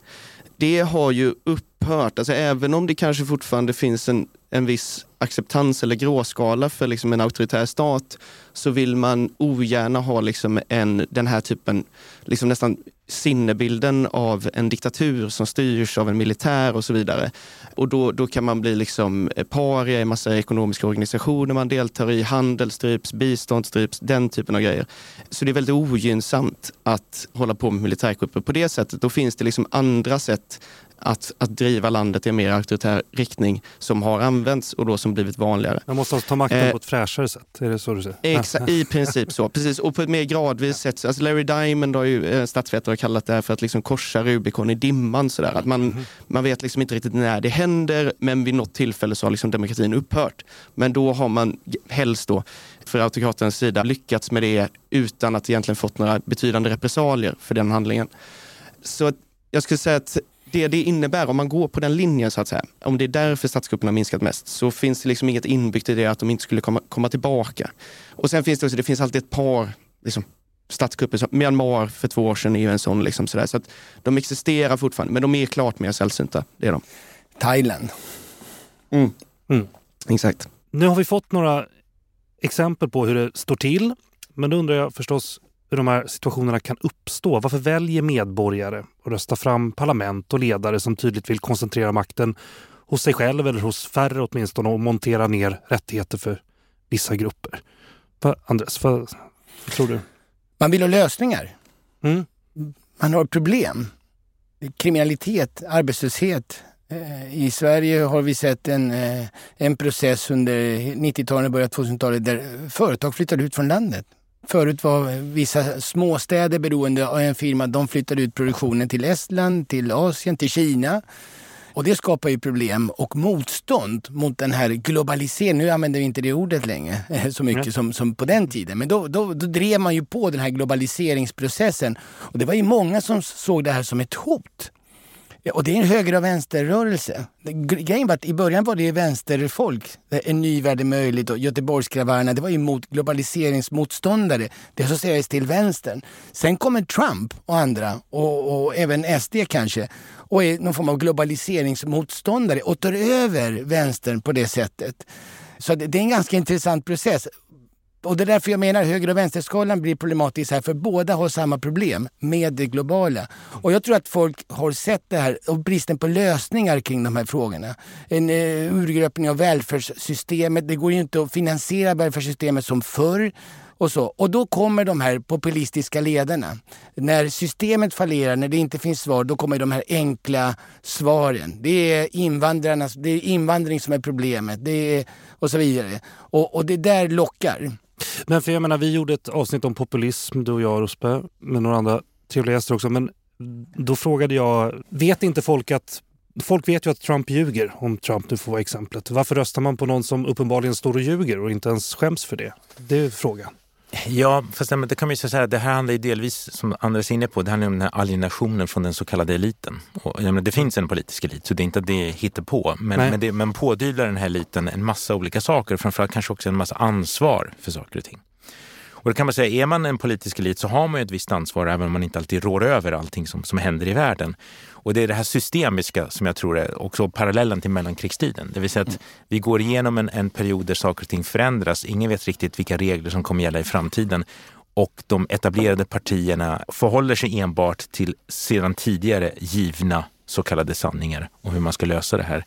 det har ju upphört. Alltså även om det kanske fortfarande finns en, en viss acceptans eller gråskala för liksom en auktoritär stat så vill man ogärna ha liksom en, den här typen, liksom nästan sinnebilden av en diktatur som styrs av en militär och så vidare. Och då, då kan man bli liksom paria i massa ekonomiska organisationer man deltar i, handel stryps, bistånd stryps, den typen av grejer. Så det är väldigt ogynnsamt att hålla på med militärkupper på det sättet. Då finns det liksom andra sätt att, att driva landet i en mer auktoritär riktning som har använts och då som blivit vanligare. Man måste alltså ta makten eh, på ett fräschare sätt, är det så du säger? Exakt, i princip så. Precis, och på ett mer gradvis sätt. Alltså Larry Diamond har ju eh, statsvetare kallat det här för att liksom korsa Rubicon i dimman. Sådär. Att man, mm. man vet liksom inte riktigt när det händer, men vid något tillfälle så har liksom demokratin upphört. Men då har man helst då för autokratens sida lyckats med det utan att egentligen fått några betydande repressalier för den handlingen. Så jag skulle säga att det det innebär, om man går på den linjen så att säga, om det är därför statskuppen har minskat mest, så finns det liksom inget inbyggt i det att de inte skulle komma, komma tillbaka. Och sen finns det också, det finns alltid ett par liksom, statskupper. Som Myanmar för två år sedan är ju en sån. Liksom, sådär. Så att de existerar fortfarande, men de är klart mer sällsynta. Det är de. Thailand. Mm. Mm. Exakt. Nu har vi fått några exempel på hur det står till. Men då undrar jag förstås, hur de här situationerna kan uppstå. Varför väljer medborgare att rösta fram parlament och ledare som tydligt vill koncentrera makten hos sig själv eller hos färre åtminstone och montera ner rättigheter för vissa grupper? Va, Andres, vad, vad tror du? Man vill ha lösningar. Mm. Man har problem. Kriminalitet, arbetslöshet. Eh, I Sverige har vi sett en, eh, en process under 90-talet och början 2000-talet där företag flyttar ut från landet. Förut var vissa småstäder beroende av en firma. De flyttade ut produktionen till Estland, till Asien, till Kina. Och det skapar ju problem och motstånd mot den här globaliseringen. Nu använder vi inte det ordet längre så mycket som, som på den tiden. Men då, då, då drev man ju på den här globaliseringsprocessen. Och det var ju många som såg det här som ett hot. Och det är en höger och vänsterrörelse. Grejen var att i början var det vänsterfolk, en ny värld är möjligt och Göteborgskravallerna, det var ju mot globaliseringsmotståndare. Det associerades till vänstern. Sen kommer Trump och andra och, och även SD kanske och är någon form av globaliseringsmotståndare och tar över vänstern på det sättet. Så det är en ganska intressant process och det är därför jag menar att höger och vänsterskalan blir problematisk här, för båda har samma problem med det globala. Och jag tror att folk har sett det här och bristen på lösningar kring de här frågorna. En eh, urgröpning av välfärdssystemet, det går ju inte att finansiera välfärdssystemet som förr. Och, så. och då kommer de här populistiska ledarna. När systemet fallerar, när det inte finns svar, då kommer de här enkla svaren. Det är, invandrarnas, det är invandring som är problemet det är, och så vidare. Och, och det där lockar. Men för jag menar, vi gjorde ett avsnitt om populism, du och jag Rospe, med några andra trevliga gäster också. Men då frågade jag, vet inte folk att Folk vet ju att Trump ljuger, om Trump nu får vara exemplet. Varför röstar man på någon som uppenbarligen står och ljuger och inte ens skäms för det? Det är frågan. Ja, fast det kan man ju säga det här handlar ju delvis, som Anders är inne på, det handlar om den här alienationen från den så kallade eliten. Och, menar, det finns en politisk elit, så det är inte att det hittar på. Men, men, det, men pådyvlar den här eliten en massa olika saker, framförallt kanske också en massa ansvar för saker och ting. Och då kan man säga, är man en politisk elit så har man ju ett visst ansvar även om man inte alltid rår över allting som, som händer i världen. Och det är det här systemiska som jag tror är också parallellen till mellankrigstiden. Det vill säga att mm. vi går igenom en, en period där saker och ting förändras. Ingen vet riktigt vilka regler som kommer gälla i framtiden och de etablerade partierna förhåller sig enbart till sedan tidigare givna så kallade sanningar om hur man ska lösa det här.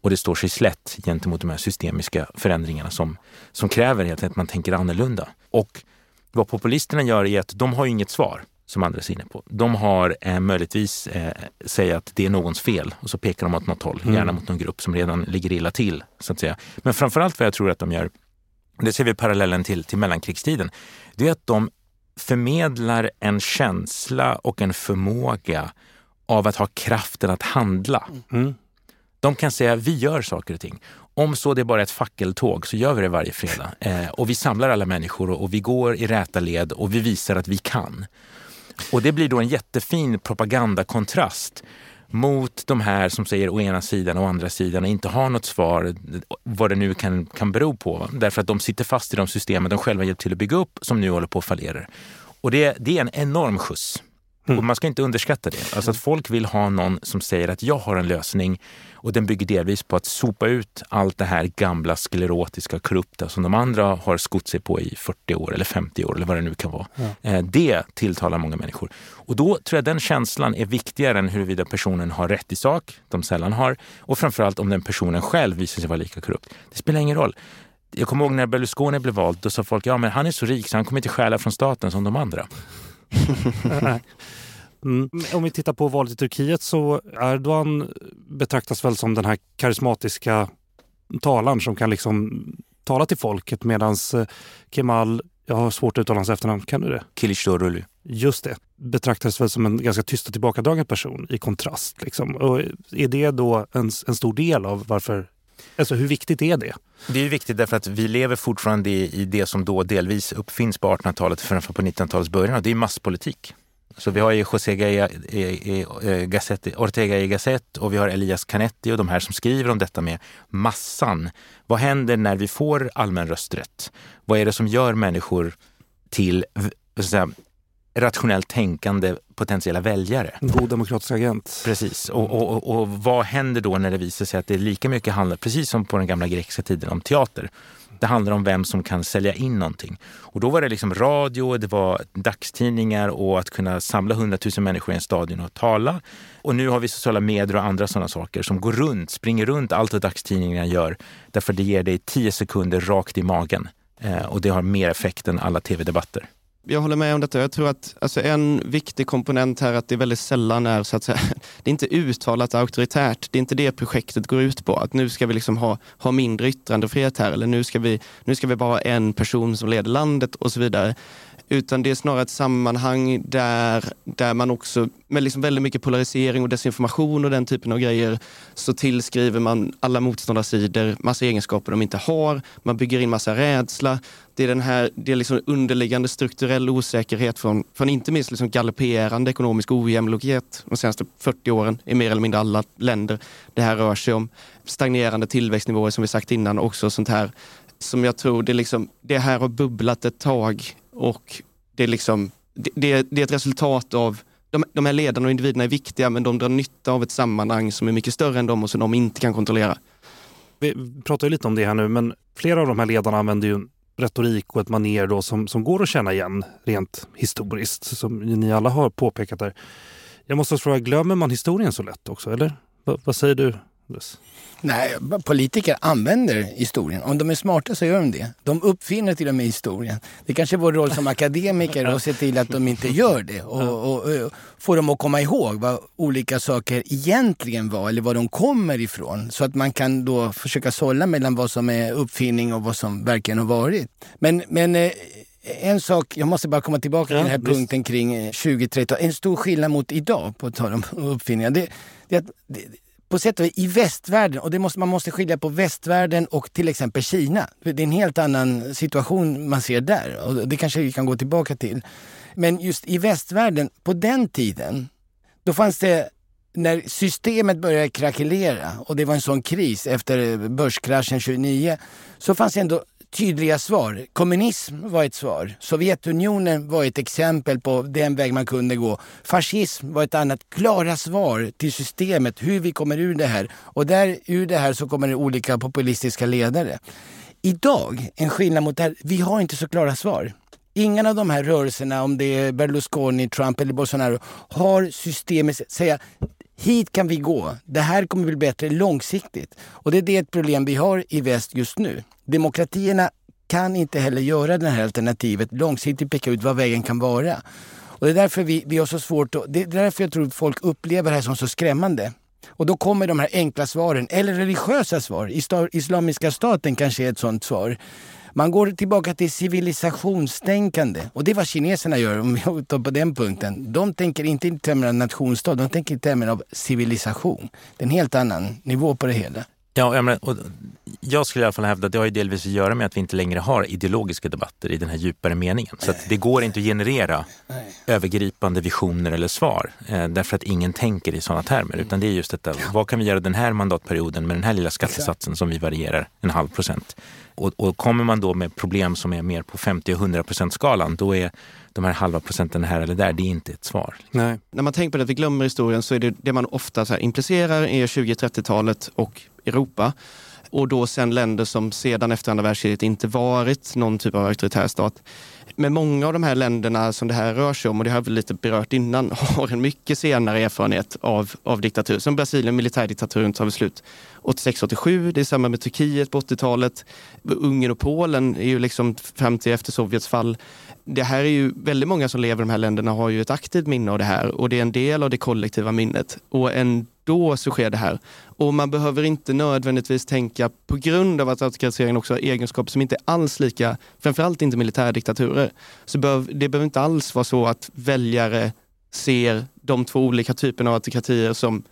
Och det står sig slätt gentemot de här systemiska förändringarna som, som kräver att man tänker annorlunda. Och vad populisterna gör är att de har inget svar som andra är inne på. De har eh, möjligtvis eh, säga att det är någons fel och så pekar de åt något håll, mm. gärna mot någon grupp som redan ligger illa till. så att säga. Men framförallt vad jag tror att de gör, det ser vi parallellen till, till mellankrigstiden, det är att de förmedlar en känsla och en förmåga av att ha kraften att handla. Mm. De kan säga vi gör saker och ting. Om så det är bara ett fackeltåg så gör vi det varje fredag. Eh, och vi samlar alla människor och, och vi går i räta led och vi visar att vi kan. Och det blir då en jättefin propagandakontrast mot de här som säger å ena sidan och å andra sidan och inte har något svar, vad det nu kan, kan bero på. Därför att de sitter fast i de systemen de själva hjälpt till att bygga upp som nu håller på att fallera. Och det, det är en enorm skjuts. Mm. Och man ska inte underskatta det. Alltså att folk vill ha någon som säger att jag har en lösning och den bygger delvis på att sopa ut allt det här gamla sklerotiska korrupta som de andra har skott sig på i 40 år eller 50 år eller vad det nu kan vara. Ja. Det tilltalar många människor. Och då tror jag den känslan är viktigare än huruvida personen har rätt i sak, de sällan har, och framförallt om den personen själv visar sig vara lika korrupt. Det spelar ingen roll. Jag kommer ihåg när Berlusconi blev vald, då sa folk ja men han är så rik så han kommer inte stjäla från staten som de andra. Mm. Om vi tittar på valet i Turkiet så Erdogan betraktas väl som den här karismatiska talaren som kan liksom tala till folket medan eh, Kemal, jag har svårt att uttala hans efternamn, kan du det? Kilicdaroglu. Just det. Betraktades väl som en ganska tyst och tillbakadragen person i kontrast. Liksom. Och är det då en, en stor del av varför Alltså hur viktigt är det? Det är viktigt därför att vi lever fortfarande i det som då delvis uppfinns på 1800-talet, framför på 1900-talets början. Och det är masspolitik. Så vi har ju José eh, eh, eh, Ortega i Gasset och vi har Elias Canetti och de här som skriver om detta med massan. Vad händer när vi får allmän rösträtt? Vad är det som gör människor till säga, rationellt tänkande potentiella väljare. En god demokratisk agent. Precis. Och, och, och, vad händer då när det visar sig att det lika mycket handlar, precis som på den gamla grekiska tiden, om teater? Det handlar om vem som kan sälja in någonting. Och då var det liksom radio, det var dagstidningar och att kunna samla hundratusen människor i en stadion och tala. Och nu har vi sociala medier och andra sådana saker som går runt, springer runt allt vad dagstidningarna gör. Därför det ger dig tio sekunder rakt i magen. Eh, och det har mer effekt än alla tv-debatter jag håller med om detta. Jag tror att alltså, en viktig komponent här är att det väldigt sällan är så att säga, det är inte uttalat auktoritärt. Det är inte det projektet går ut på. Att nu ska vi liksom ha, ha mindre yttrandefrihet här eller nu ska, vi, nu ska vi bara ha en person som leder landet och så vidare. Utan det är snarare ett sammanhang där, där man också, med liksom väldigt mycket polarisering och desinformation och den typen av grejer, så tillskriver man alla motståndarsidor massa egenskaper de inte har. Man bygger in massa rädsla. Det är den här det är liksom underliggande strukturell osäkerhet från, från inte minst liksom galopperande ekonomisk ojämlikhet de senaste 40 åren i mer eller mindre alla länder. Det här rör sig om stagnerande tillväxtnivåer som vi sagt innan, också sånt här som jag tror det, liksom, det här har bubblat ett tag och det är, liksom, det, det, är ett resultat av de, de här ledarna och individerna är viktiga men de drar nytta av ett sammanhang som är mycket större än dem och som de inte kan kontrollera. Vi pratar ju lite om det här nu men flera av de här ledarna använder ju retorik och ett maner då som, som går att känna igen rent historiskt som ni alla har påpekat där. Jag måste fråga, glömmer man historien så lätt också eller? V vad säger du? Nej, politiker använder historien. Om de är smarta så gör de det. De uppfinner till och med historien. Det kanske är vår roll som akademiker att se till att de inte gör det och, och, och, få dem att komma ihåg vad olika saker egentligen var eller var de kommer ifrån. Så att man kan då försöka sålla mellan vad som är uppfinning och vad som verkligen har varit. Men, men eh, en sak, jag måste bara komma tillbaka till den här visst. punkten kring 2030. Eh, en stor skillnad mot idag, på tal om uppfinningar, det, det, det på sätt och vis i västvärlden, och det måste, man måste skilja på västvärlden och till exempel Kina. Det är en helt annan situation man ser där och det kanske vi kan gå tillbaka till. Men just i västvärlden, på den tiden, då fanns det när systemet började krackelera och det var en sån kris efter börskraschen 29 så fanns det ändå tydliga svar. Kommunism var ett svar. Sovjetunionen var ett exempel på den väg man kunde gå. Fascism var ett annat. Klara svar till systemet, hur vi kommer ur det här. Och där, ur det här så kommer det olika populistiska ledare. Idag, en skillnad mot det här, vi har inte så klara svar. Ingen av de här rörelserna, om det är Berlusconi, Trump eller Bolsonaro, har systemet säga hit kan vi gå. Det här kommer bli bättre långsiktigt. Och det är det problem vi har i väst just nu. Demokratierna kan inte heller göra det här alternativet långsiktigt peka ut vad vägen kan vara. Och det är därför vi, vi har så svårt att, det är därför jag tror att folk upplever det här som så skrämmande. Och då kommer de här enkla svaren, eller religiösa svar. Islamiska staten kanske är ett sånt svar. Man går tillbaka till civilisationstänkande. Och det är vad kineserna gör, om vi tar på den punkten. De tänker inte i termer av nationsstat, de tänker i termer av civilisation. Det är en helt annan nivå på det hela. Ja, jag, menar, och jag skulle i alla fall hävda att det har ju delvis att göra med att vi inte längre har ideologiska debatter i den här djupare meningen. Så det går inte att generera Nej. övergripande visioner eller svar eh, därför att ingen tänker i sådana termer. Utan det är just detta, vad kan vi göra den här mandatperioden med den här lilla skattesatsen som vi varierar en halv procent? Och, och kommer man då med problem som är mer på 50 och 100 procent skalan, då är de här halva procenten här eller där, det är inte ett svar. Nej. När man tänker på det att vi glömmer historien så är det det man ofta så implicerar är 20-30-talet och Europa. Och då sen länder som sedan efter andra världskriget inte varit någon typ av auktoritär stat. Men många av de här länderna som det här rör sig om, och det har vi lite berört innan, har en mycket senare erfarenhet av, av diktatur. Som Brasilien, militärdiktaturen tar slut 86-87, det är samma med Turkiet på 80-talet. Ungern och Polen är ju liksom fram till efter Sovjets fall. Det här är ju väldigt många som lever i de här länderna har ju ett aktivt minne av det här och det är en del av det kollektiva minnet. Och en då så sker det här. Och man behöver inte nödvändigtvis tänka, på grund av att autokratiseringen också har egenskaper som inte är alls lika, framförallt inte militärdiktaturer, så behöv, det behöver inte alls vara så att väljare ser de två olika typerna av autokratier som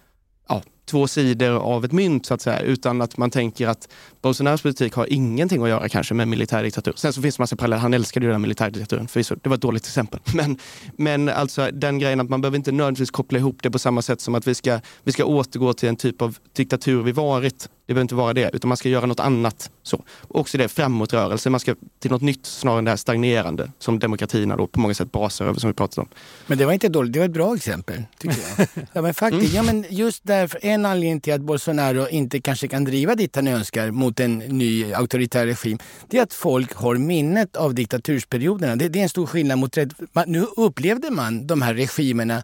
två sidor av ett mynt så att säga, utan att man tänker att Bolsonaros politik har ingenting att göra kanske med militärdiktatur. Sen så finns det massa paralleller, han älskade ju den militärdiktaturen förvisso, det var ett dåligt exempel. Men, men alltså den grejen att man behöver inte nödvändigtvis koppla ihop det på samma sätt som att vi ska, vi ska återgå till en typ av diktatur vi varit det behöver inte vara det, utan man ska göra något annat. Så. Också det, framåtrörelse, man ska till något nytt snarare än det här stagnerande som demokratierna då på många sätt basar över som vi pratat om. Men det var inte dåligt, det var ett bra exempel tycker jag. ja, men faktiskt, mm. ja, men just därför, en anledning till att Bolsonaro inte kanske kan driva dit han önskar mot en ny auktoritär regim, det är att folk har minnet av diktatursperioderna. Det, det är en stor skillnad mot... Nu upplevde man de här regimerna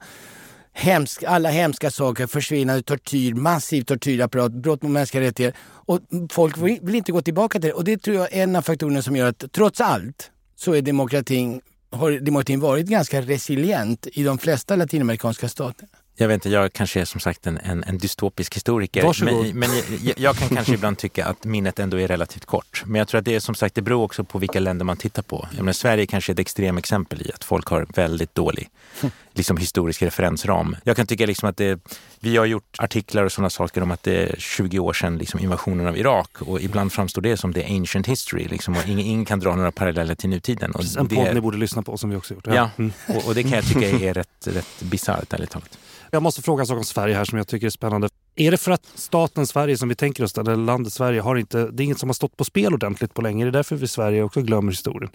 hemsk, alla hemska saker, försvinnande, tortyr, massiv tortyrapparat, brott mot mänskliga rättigheter. Och folk vill inte gå tillbaka till det. Och det tror jag är en av faktorerna som gör att trots allt så är demokratin, har demokratin varit ganska resilient i de flesta latinamerikanska staterna. Jag vet inte, jag kanske är som sagt en, en, en dystopisk historiker. Varsågod. Men, men jag, jag, kan kanske ibland tycka att minnet ändå är relativt kort. Men jag tror att det är som sagt, det beror också på vilka länder man tittar på. Jag menar, Sverige är kanske ett extremexempel i att folk har väldigt dålig liksom, historisk referensram. Jag kan tycka liksom att det, vi har gjort artiklar och sådana saker om att det är 20 år sedan liksom, invasionen av Irak och ibland framstår det som det ancient history liksom, och ingen, ingen kan dra några paralleller till nutiden. Och en podd ni borde lyssna på som vi också gjort. Ja, ja mm. och, och, det kan jag tycka är rätt, rätt bisarrt ärligt talat. Jag måste fråga en sak om Sverige här som jag tycker är spännande. Är det för att staten Sverige som vi tänker oss, eller landet Sverige, har inte, det är inget som har stått på spel ordentligt på länge? Är det därför vi i Sverige också glömmer historien?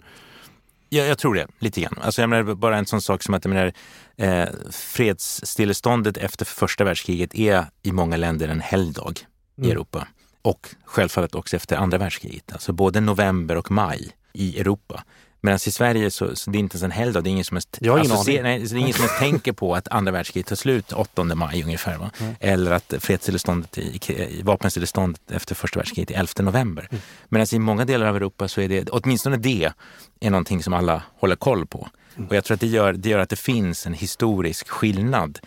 Ja, jag tror det, lite grann. Alltså, jag menar, bara en sån sak som att jag menar, eh, fredsstilleståndet efter första världskriget är i många länder en helgdag mm. i Europa. Och självfallet också efter andra världskriget. Alltså både november och maj i Europa. Medan i Sverige så, så det är inte ens en helgdag. Det är ingen som ens, Jag alltså, nej, det är ingen som ens tänker på att andra världskriget tar slut 8 maj ungefär. Va? Mm. Eller att fredsstilleståndet, i, i vapenstilleståndet efter första världskriget är 11 november. Mm. Medan i många delar av Europa så är det, åtminstone det, är någonting som alla håller koll på. Mm. Och jag tror att det gör, det gör att det finns en historisk skillnad.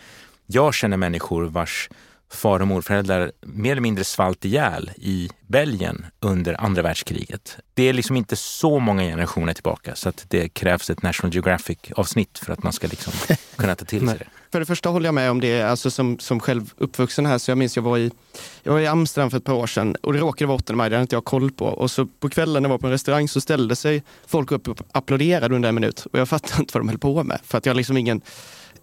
Jag känner människor vars far och morföräldrar mer eller mindre svalt ihjäl i Belgien under andra världskriget. Det är liksom inte så många generationer tillbaka så att det krävs ett National Geographic avsnitt för att man ska liksom kunna ta till sig det. För det första håller jag med om det, alltså som, som själv uppvuxen här, så jag minns jag var i, jag var i Amsterdam för ett par år sedan och det råkade vara 8 maj, det hade inte jag koll på. Och så på kvällen när jag var på en restaurang så ställde sig folk upp och applåderade under en minut och jag fattade inte vad de höll på med. För att jag liksom ingen,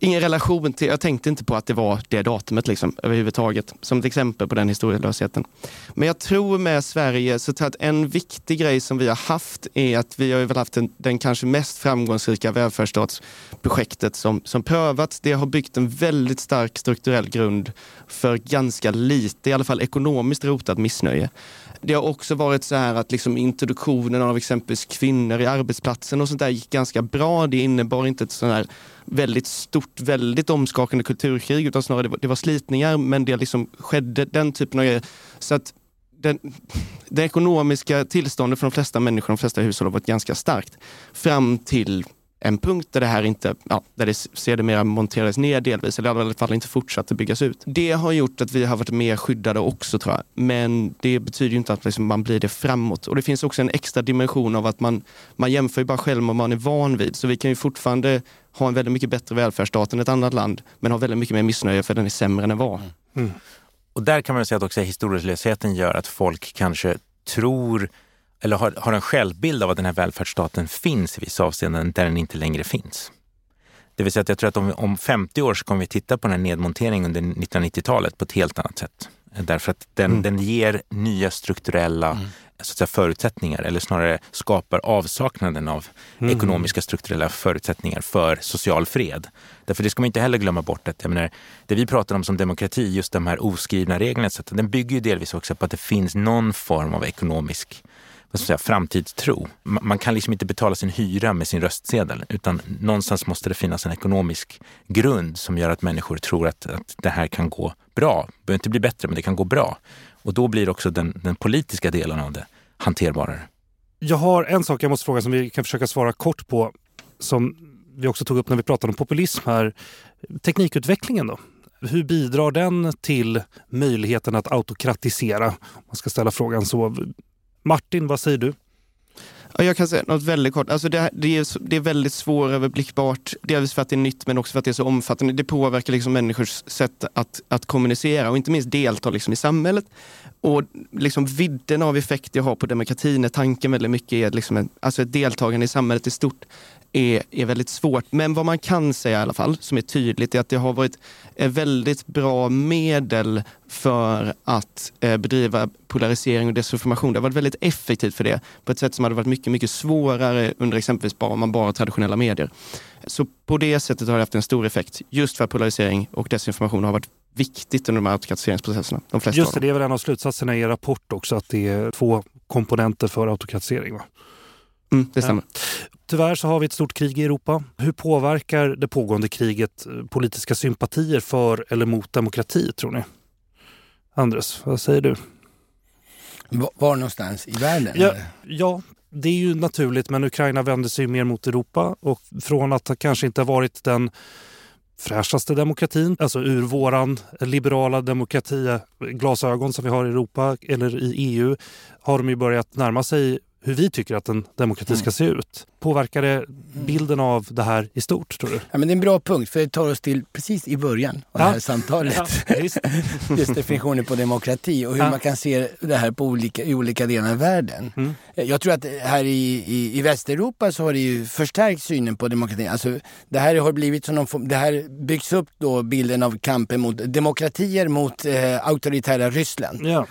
ingen relation till, jag tänkte inte på att det var det datumet liksom, överhuvudtaget. Som ett exempel på den historielösheten. Men jag tror med Sverige, så att en viktig grej som vi har haft är att vi har väl haft den, den kanske mest framgångsrika välfärdsstatsprojektet som, som prövats. Det har byggt en väldigt stark strukturell grund för ganska lite, i alla fall ekonomiskt rotat missnöje. Det har också varit så här att liksom introduktionen av exempelvis kvinnor i arbetsplatsen och sånt där gick ganska bra. Det innebar inte ett sånt här väldigt stort, väldigt omskakande kulturkrig utan snarare det var, det var slitningar men det liksom skedde den typen av grejer. Så att den, det ekonomiska tillståndet för de flesta människor, de flesta hushåll har varit ganska starkt. Fram till en punkt där det här inte, ja, där det sedermera monterades ner delvis, eller i alla fall inte fortsatte byggas ut. Det har gjort att vi har varit mer skyddade också tror jag. Men det betyder ju inte att liksom man blir det framåt. Och det finns också en extra dimension av att man, man jämför ju bara själv med vad man är van vid. Så vi kan ju fortfarande ha en väldigt mycket bättre välfärdsstat än ett annat land, men ha väldigt mycket mer missnöje för den är sämre än den var. Mm. mm. Och där kan man säga att också historielösheten gör att folk kanske tror eller har, har en självbild av att den här välfärdsstaten finns i vissa avseenden där den inte längre finns. Det vill säga att jag tror att om, om 50 år så kommer vi titta på den här nedmonteringen under 1990-talet på ett helt annat sätt. Därför att den, mm. den ger nya strukturella mm. så att säga, förutsättningar eller snarare skapar avsaknaden av mm. ekonomiska strukturella förutsättningar för social fred. Därför det ska man inte heller glömma bort. Att, jag menar, det vi pratar om som demokrati, just de här oskrivna reglerna, så den bygger ju delvis också på att det finns någon form av ekonomisk vad ska säga, framtidstro. Man kan liksom inte betala sin hyra med sin röstsedel utan någonstans måste det finnas en ekonomisk grund som gör att människor tror att, att det här kan gå bra. Det behöver inte bli bättre, men det kan gå bra. Och då blir också den, den politiska delen av det hanterbarare. Jag har en sak jag måste fråga som vi kan försöka svara kort på som vi också tog upp när vi pratade om populism här. Teknikutvecklingen då? Hur bidrar den till möjligheten att autokratisera? Om man ska ställa frågan så. Martin, vad säger du? jag kan säga något väldigt kort. Alltså det, det, är, det är väldigt svåröverblickbart. Delvis för att det är nytt men också för att det är så omfattande. Det påverkar liksom människors sätt att, att kommunicera och inte minst delta liksom i samhället. Och liksom vidden av effekt det har på demokratin är tanken väldigt mycket är liksom en, alltså ett deltagande i samhället i stort är, är väldigt svårt. Men vad man kan säga i alla fall, som är tydligt, är att det har varit ett väldigt bra medel för att eh, bedriva polarisering och desinformation. Det har varit väldigt effektivt för det på ett sätt som hade varit mycket, mycket svårare under exempelvis bara, om man bara traditionella medier. Så på det sättet har det haft en stor effekt just för att polarisering och desinformation har varit viktigt under de här autokratiseringsprocesserna. De flesta Just det, det är väl en av slutsatserna i er rapport också att det är två komponenter för autokratisering. Va? Mm, det stämmer. Ja. Tyvärr så har vi ett stort krig i Europa. Hur påverkar det pågående kriget eh, politiska sympatier för eller mot demokrati, tror ni? Andres, vad säger du? Var någonstans i världen? Ja, ja, det är ju naturligt, men Ukraina vänder sig mer mot Europa och från att ha kanske inte varit den fräschaste demokratin, alltså ur våran liberala demokrati glasögon som vi har i Europa eller i EU har de ju börjat närma sig hur vi tycker att en demokrati ska mm. se ut. Påverkar det bilden av det här i stort, tror du? Ja, men det är en bra punkt, för det tar oss till precis i början av ja. det här samtalet. Ja, just. just definitionen på demokrati och hur ja. man kan se det här på olika, i olika delar av världen. Mm. Jag tror att här i, i, i, Västeuropa så har det ju förstärkt synen på demokrati. Alltså, det här har blivit som någon, det här byggs upp då bilden av kampen mot demokratier mot eh, auktoritära Ryssland. Ja.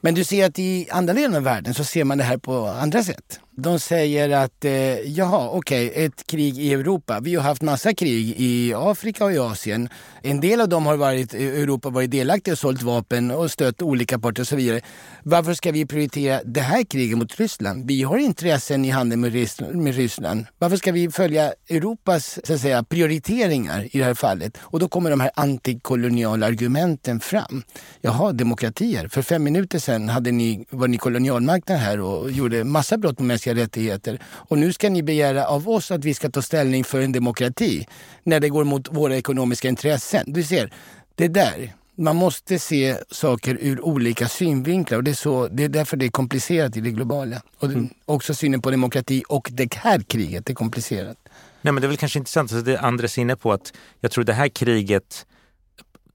Men du ser att i andra delar av världen så ser man det här på andra sätt. De säger att, eh, jaha, okej, okay, ett krig i Europa. Vi har haft massa krig i Afrika och i Asien. En del av dem har varit, eh, Europa varit delaktiga och sålt vapen och stött olika parter och så vidare. Varför ska vi prioritera det här kriget mot Ryssland? Vi har intressen i handeln med, Ryssland. Med Ryssland. Varför ska vi följa Europas så att säga, prioriteringar i det här fallet? Och då kommer de här antikoloniala argumenten fram. Jaha, demokratier. För fem minuter sedan hade ni, var ni kolonialmakten här och gjorde massa brott mot mänskliga rättigheter. Och nu ska ni begära av oss att vi ska ta ställning för en demokrati när det går mot våra ekonomiska intressen. Du ser, det där. Man måste se saker ur olika synvinklar och det är, så, det är därför det är komplicerat i det globala. Och mm. också synen på demokrati och det här kriget är komplicerat. Nej, men det är väl kanske intressant, det Andres inne på att jag tror det här kriget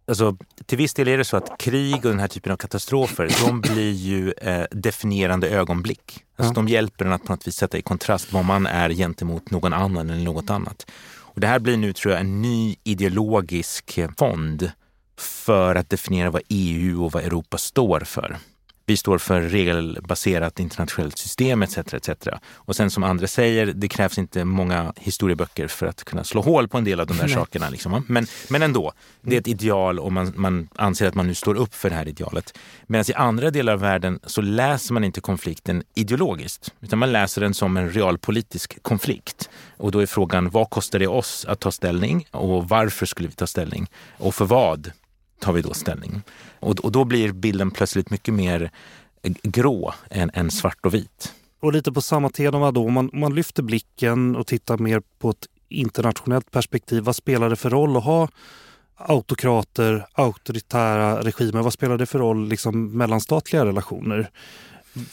Alltså, till viss del är det så att krig och den här typen av katastrofer, de blir ju eh, definierande ögonblick. Alltså, ja. De hjälper en att på något vis sätta i kontrast vad man är gentemot någon annan eller något annat. Och det här blir nu, tror jag, en ny ideologisk fond för att definiera vad EU och vad Europa står för. Vi står för regelbaserat internationellt system etc. etc. Och sen som andra säger, det krävs inte många historieböcker för att kunna slå hål på en del av de där sakerna. Liksom. Men, men ändå, det är ett ideal och man, man anser att man nu står upp för det här idealet. Medan i andra delar av världen så läser man inte konflikten ideologiskt, utan man läser den som en realpolitisk konflikt. Och då är frågan, vad kostar det oss att ta ställning och varför skulle vi ta ställning? Och för vad tar vi då ställning? Och, och då blir bilden plötsligt mycket mer grå än, än svart och vit. Och lite på samma tema då, om man, man lyfter blicken och tittar mer på ett internationellt perspektiv. Vad spelar det för roll att ha autokrater, auktoritära regimer? Vad spelar det för roll liksom mellanstatliga relationer?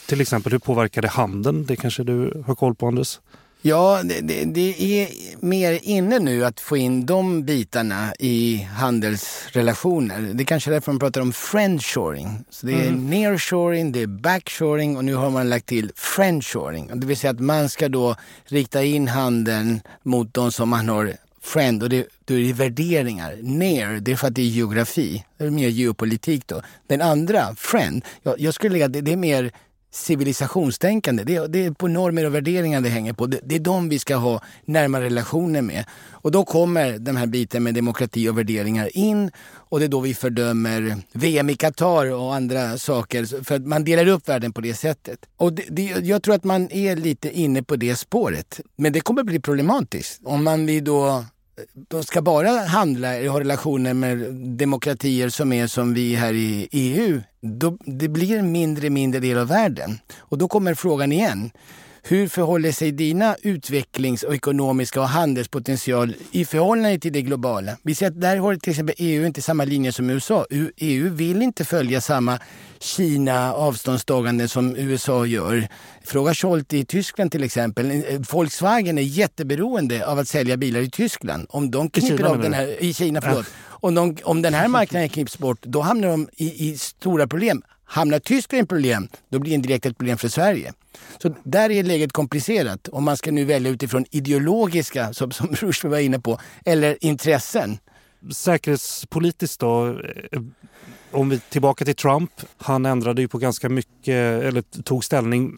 Till exempel, hur påverkar det handeln? Det kanske du har koll på, Anders? Ja, det, det, det, är mer inne nu att få in de bitarna i handelsrelationer. Det är kanske är därför man pratar om friendshoring. Så det är mm. nearshoring, det är backshoring och nu har man lagt till friendshoring. Det vill säga att man ska då rikta in handeln mot de som man har friend och det, då är det värderingar. Near, det är för att det är geografi. Det är mer geopolitik då. Den andra, friend, jag, jag skulle lägga det, det är mer civilisationstänkande. Det är, det är på normer och värderingar det hänger på. Det, det, är de vi ska ha närmare relationer med. Och då kommer den här biten med demokrati och värderingar in och det är då vi fördömer VM i Qatar och andra saker. För att man delar upp världen på det sättet. Och det, det, jag tror att man är lite inne på det spåret. Men det kommer bli problematiskt om man vill då de ska bara handla och ha relationer med demokratier som är som vi här i EU, då, det blir en mindre mindre del av världen. Och då kommer frågan igen. Hur förhåller sig dina utvecklings och ekonomiska och handelspotential i förhållande till det globala? Vi ser att där har till exempel EU inte samma linje som USA. EU vill inte följa samma Kina avståndstagande som USA gör. Fråga Scholti i Tyskland till exempel. Volkswagen är jätteberoende av att sälja bilar i Tyskland. Om de knipper av den här, I Kina, förlåt. Ja. Om, de, om den här marknaden klipps bort, då hamnar de i, i stora problem. Hamnar Tyskland i problem, då blir det indirekt ett problem för Sverige. Så där är läget komplicerat. Om man ska nu välja utifrån ideologiska, som, som Rushdie var inne på, eller intressen. Säkerhetspolitiskt då, eh, om vi tillbaka till Trump. Han ändrade ju på ganska mycket, eller tog ställning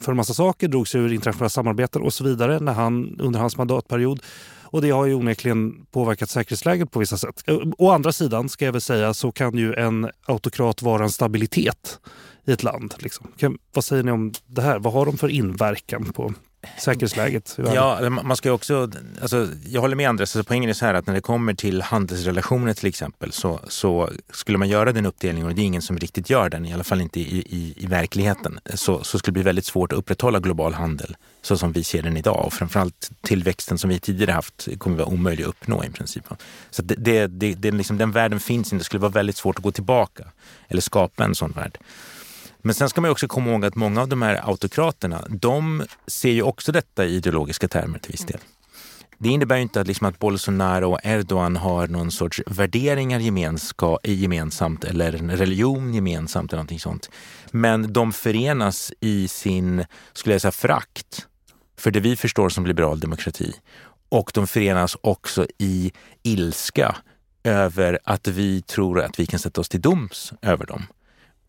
för en massa saker, drog sig ur internationella samarbeten och så vidare när han, under hans mandatperiod. Och det har ju onekligen påverkat säkerhetsläget på vissa sätt. Eh, å andra sidan ska jag väl säga så kan ju en autokrat vara en stabilitet i ett land. Liksom. vad säger ni om det här? Vad har de för inverkan på säkerhetsläget? Ja, man ska också, alltså, jag håller med Andres, alltså, poängen är så här att när det kommer till handelsrelationer till exempel så, så skulle man göra den uppdelningen, och det är ingen som riktigt gör den, i alla fall inte i, i, i verkligheten, så, så skulle det bli väldigt svårt att upprätthålla global handel så som vi ser den idag. Och framförallt tillväxten som vi tidigare haft kommer vara omöjlig att uppnå i princip. Så det, det, det, det liksom, den världen finns inte, det skulle vara väldigt svårt att gå tillbaka eller skapa en sån värld. Men sen ska man också komma ihåg att många av de här autokraterna, de ser ju också detta i ideologiska termer till viss del. Det innebär inte att, liksom att Bolsonaro och Erdogan har någon sorts värderingar gemensamt eller en religion gemensamt eller någonting sånt. Men de förenas i sin, skulle jag säga, frakt för det vi förstår som liberal demokrati. Och de förenas också i ilska över att vi tror att vi kan sätta oss till doms över dem.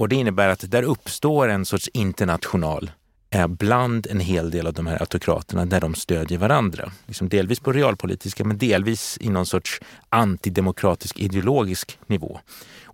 Och det innebär att där uppstår en sorts international eh, bland en hel del av de här autokraterna där de stödjer varandra. Liksom delvis på realpolitiska men delvis i någon sorts antidemokratisk ideologisk nivå.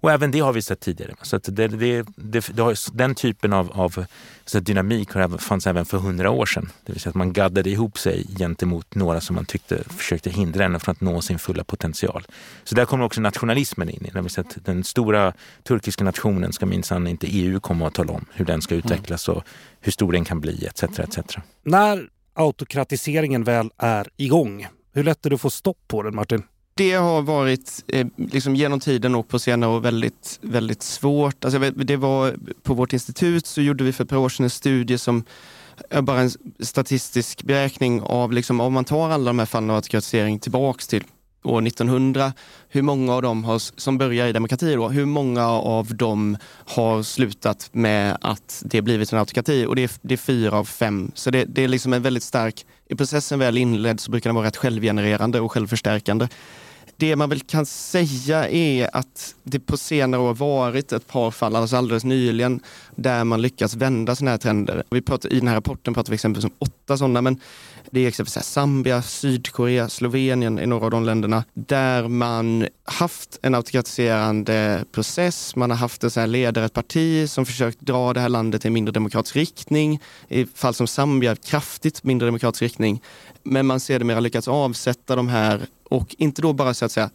Och även det har vi sett tidigare. Så att det, det, det, det har, den typen av, av så dynamik har, fanns även för hundra år sedan. Det vill säga att man gaddade ihop sig gentemot några som man tyckte försökte hindra en från att nå sin fulla potential. Så där kommer också nationalismen in. Det vill säga att den stora turkiska nationen ska minsann inte EU komma att tala om hur den ska utvecklas och hur stor den kan bli etc. etc. När autokratiseringen väl är igång, hur lätt är det att få stopp på den Martin? Det har varit eh, liksom genom tiden och på senare år väldigt, väldigt svårt. Alltså, det var, på vårt institut så gjorde vi för ett par år sedan en studie som eh, bara en statistisk beräkning av, liksom, om man tar alla de här fallen av autokratisering tillbaks till år 1900, hur många av dem har, som börjar i demokrati då, hur många av dem har slutat med att det blivit en autokrati? Och det är, det är fyra av fem. Så det, det är liksom en väldigt stark, i processen väl inledd så brukar den vara rätt självgenererande och självförstärkande. Det man väl kan säga är att det på senare år varit ett par fall, alltså alldeles nyligen, där man lyckats vända sådana här trender. Vi pratar, I den här rapporten pratar vi exempelvis om åtta sådana, men det är exempelvis Zambia, Sydkorea, Slovenien i några av de länderna där man haft en autokratiserande process. Man har haft en så här ledare, ett parti som försökt dra det här landet i en mindre demokratisk riktning. I fall som Zambia, kraftigt mindre demokratisk riktning. Men man sedermera lyckats avsätta de här och inte då bara så att säga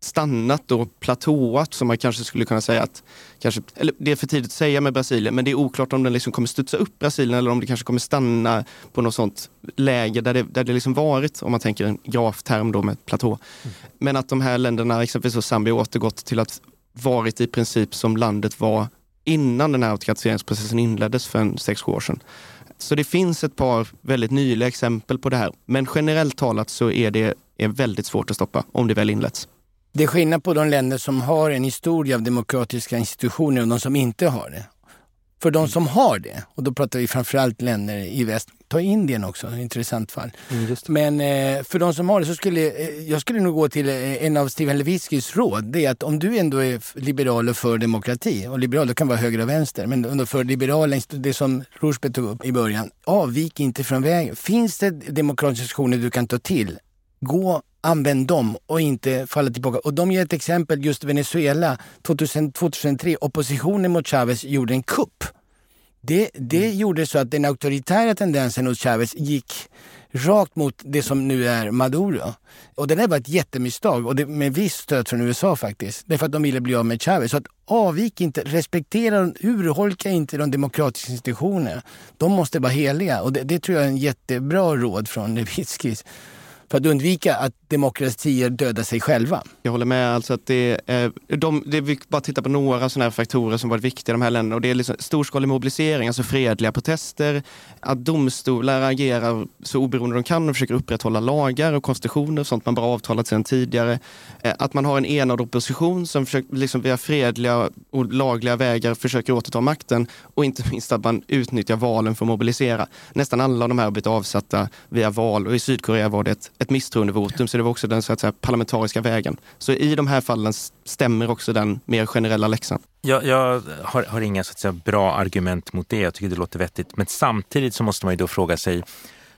stannat och platåat som man kanske skulle kunna säga att, kanske, eller det är för tidigt att säga med Brasilien, men det är oklart om den liksom kommer studsa upp Brasilien eller om det kanske kommer stanna på något sånt läge där det, där det liksom varit, om man tänker en grafterm då med platå. Mm. Men att de här länderna, exempelvis Zambia, återgått till att varit i princip som landet var innan den här autokratiseringsprocessen inleddes för en sex år sedan. Så det finns ett par väldigt nyliga exempel på det här. Men generellt talat så är det är väldigt svårt att stoppa om det väl inletts. Det är skillnad på de länder som har en historia av demokratiska institutioner och de som inte har det. För de som har det, och då pratar vi framförallt länder i väst, ta Indien också, ett intressant fall. Mm, Men eh, för de som har det så skulle eh, jag skulle nog gå till eh, en av Steven Levitskys råd. Det är att om du ändå är liberal och för demokrati, och liberal kan vara höger och vänster, men för liberala, det som Rosberg tog upp i början, avvik inte från vägen. Finns det demokratiska institutioner du kan ta till, gå använd dem och inte falla tillbaka. Och de ger ett exempel, just Venezuela 2000, 2003, oppositionen mot Chavez gjorde en kupp. Det, det mm. gjorde så att den auktoritära tendensen hos Chavez gick rakt mot det som nu är Maduro. Och det där var ett jättemisstag och det, med viss stöd från USA faktiskt. Därför att de ville bli av med Chavez. Så att avvik inte, respektera, urholka inte de demokratiska institutionerna. De måste vara heliga och det, det tror jag är en jättebra råd från Levitskis för att undvika att demokratier dödar sig själva. Jag håller med. Alltså att det, är, de, det vi bara titta på några sådana här faktorer som varit viktiga i de här länderna. Och det är liksom storskalig mobilisering, alltså fredliga protester, att domstolar agerar så oberoende de kan och försöker upprätthålla lagar och konstitutioner, sånt man bara avtalat sedan tidigare. Eh, att man har en enad opposition som försöker, liksom via fredliga och lagliga vägar försöker återta makten och inte minst att man utnyttjar valen för att mobilisera. Nästan alla av de här har blivit avsatta via val och i Sydkorea var det ett, ett misstroendevotum så det var också den så att säga, parlamentariska vägen. Så i de här fallen stämmer också den mer generella läxan. Jag, jag har, har, inga så att säga, bra argument mot det. Jag tycker det låter vettigt. Men samtidigt så måste man ju då fråga sig,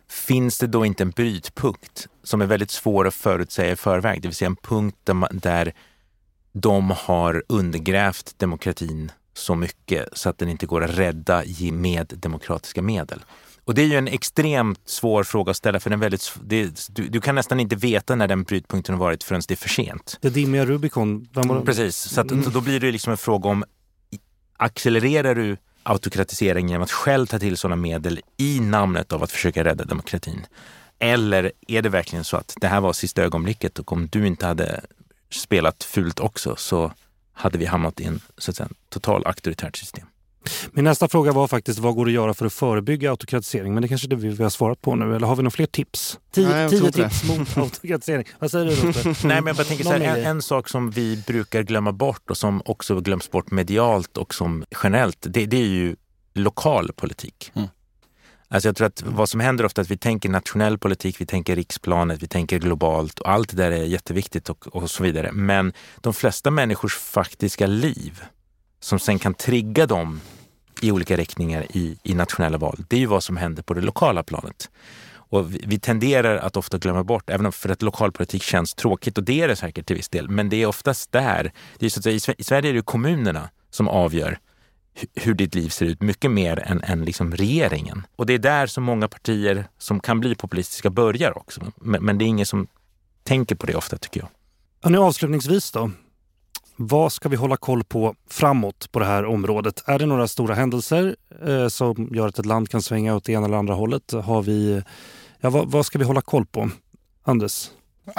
finns det då inte en brytpunkt som är väldigt svår att förutsäga i förväg? Det vill säga en punkt där, man, där de har undergrävt demokratin så mycket så att den inte går att rädda med demokratiska medel. Och det är ju en extremt svår fråga att ställa för den väldigt, det, du, du, kan nästan inte veta när den brytpunkten har varit förrän det är för sent. Det dimmiga Rubicon. Mm, precis, så att, mm. då blir det liksom en fråga om accelererar du autokratisering genom att själv ta till sådana medel i namnet av att försöka rädda demokratin? Eller är det verkligen så att det här var sista ögonblicket och om du inte hade spelat fult också så hade vi hamnat i en så att säga, total auktoritärt system. Min nästa fråga var faktiskt vad går det att göra för att förebygga autokratisering? Men det kanske är det vi har svarat på nu. Eller har vi några fler tips? Tio, Nej, tio tips mot autokratisering. Vad säger du Rosberg? Nej, men jag bara tänker så här, en, en, sak som vi brukar glömma bort och som också glöms bort medialt och som generellt, det, det är ju lokal politik. Mm. Alltså jag tror att vad som händer ofta är att vi tänker nationell politik, vi tänker riksplanet, vi tänker globalt och allt det där är jätteviktigt och, och så vidare. Men de flesta människors faktiska liv som sen kan trigga dem i olika riktningar i, i nationella val, det är ju vad som händer på det lokala planet. Och vi, vi tenderar att ofta glömma bort, även om för att lokalpolitik känns tråkigt, och det är det säkert till viss del, men det är oftast där, det är så att säga, i Sverige är det kommunerna som avgör hur ditt liv ser ut, mycket mer än, än liksom regeringen. Och det är där som många partier som kan bli populistiska börjar också. Men, men det är ingen som tänker på det ofta tycker jag. Hörrni, avslutningsvis då, vad ska vi hålla koll på framåt på det här området? Är det några stora händelser eh, som gör att ett land kan svänga åt det ena eller andra hållet? Har vi, ja, vad, vad ska vi hålla koll på? Anders?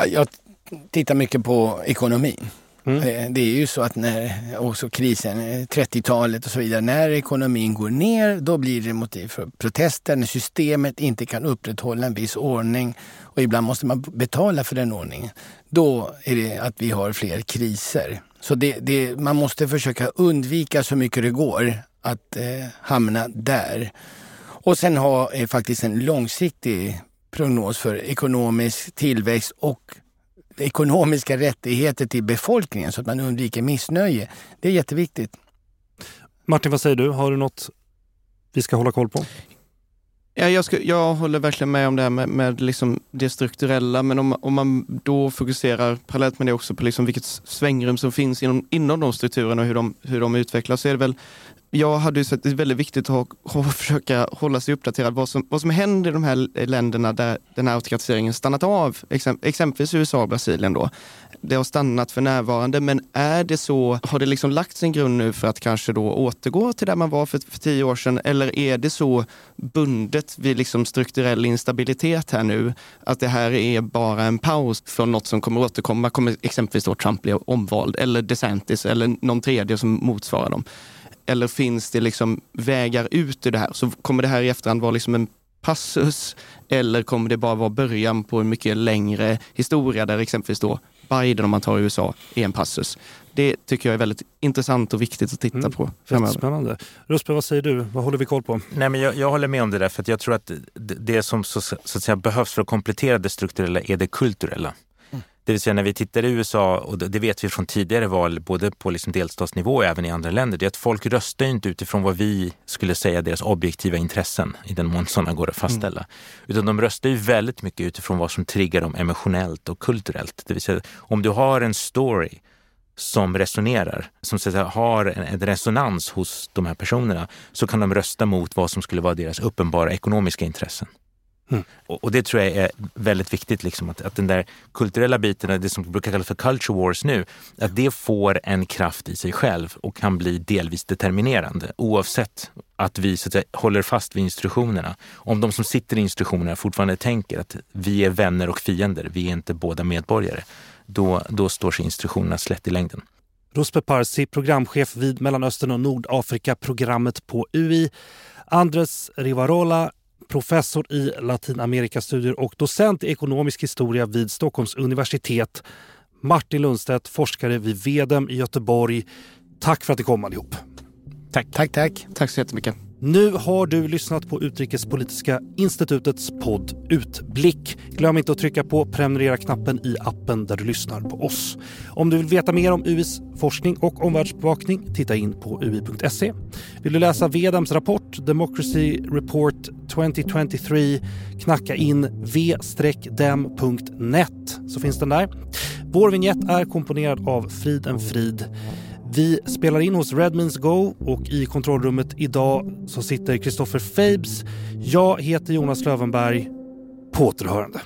Jag tittar mycket på ekonomin. Mm. Eh, det är ju så att när också krisen, 30-talet och så vidare, när ekonomin går ner, då blir det motiv för protester. När systemet inte kan upprätthålla en viss ordning och ibland måste man betala för den ordningen. Då är det att vi har fler kriser. Så det, det, man måste försöka undvika så mycket det går att eh, hamna där. Och sen ha eh, faktiskt en långsiktig prognos för ekonomisk tillväxt och ekonomiska rättigheter till befolkningen så att man undviker missnöje. Det är jätteviktigt. Martin, vad säger du? Har du något vi ska hålla koll på? Ja, jag, ska, jag håller verkligen med om det här med, med liksom det strukturella, men om, om man då fokuserar parallellt med det också på liksom vilket svängrum som finns inom, inom de strukturerna och hur de, hur de utvecklas, så är det väl jag hade ju sett det är väldigt viktigt att, att försöka hålla sig uppdaterad vad som, vad som händer i de här länderna där den här autokratiseringen stannat av, exempelvis USA och Brasilien då. Det har stannat för närvarande, men är det så, har det liksom lagts en grund nu för att kanske då återgå till där man var för, för tio år sedan? Eller är det så bundet vid liksom strukturell instabilitet här nu, att det här är bara en paus från något som kommer återkomma? Kommer exempelvis då Trump bli omvald, eller DeSantis, eller någon tredje som motsvarar dem? Eller finns det liksom vägar ut ur det här? Så kommer det här i efterhand vara liksom en passus eller kommer det bara vara början på en mycket längre historia där exempelvis då Biden, om man tar USA, är en passus. Det tycker jag är väldigt intressant och viktigt att titta mm. på framöver. Spännande. Ruspe, vad säger du? Vad håller vi koll på? Nej, men jag, jag håller med om det där, för jag tror att det som så, så att säga, behövs för att komplettera det strukturella är det kulturella. Det vill säga när vi tittar i USA, och det vet vi från tidigare val, både på liksom delstatsnivå och även i andra länder, det är att folk röstar inte utifrån vad vi skulle säga deras objektiva intressen, i den mån sådana går att fastställa. Mm. Utan de röstar ju väldigt mycket utifrån vad som triggar dem emotionellt och kulturellt. Det vill säga om du har en story som resonerar, som så säga, har en, en, resonans hos de här personerna, så kan de rösta mot vad som skulle vara deras uppenbara ekonomiska intressen. Mm. Och, och, det tror jag är väldigt viktigt, liksom, att, att den där kulturella biten, det som brukar kallas för culture wars nu, att det får en kraft i sig själv och kan bli delvis determinerande oavsett att vi så att säga, håller fast vid institutionerna. Om de som sitter i institutionerna fortfarande tänker att vi är vänner och fiender, vi är inte båda medborgare, då, då står sig institutionerna slätt i längden. Ruspe Parsi, programchef vid Mellanöstern och Nordafrika-programmet på UI. Andres Rivarola, professor i latinamerikastudier och docent i ekonomisk historia vid Stockholms universitet. Martin Lundstedt, forskare vid Vedem i Göteborg. Tack för att ni kom allihop. Tack. Tack, tack. Tack så jättemycket. Nu har du lyssnat på Utrikespolitiska institutets podd Utblick. Glöm inte att trycka på prenumerera-knappen i appen där du lyssnar på oss. Om du vill veta mer om UIs forskning och omvärldsbevakning, titta in på ui.se. Vill du läsa Vedams rapport Democracy Report 2023, knacka in v-dem.net så finns den där. Vår vignett är komponerad av Friden Frid. Vi spelar in hos Redmins Go och i kontrollrummet idag så sitter Kristoffer Fabes. Jag heter Jonas Lövenberg. På återhörande.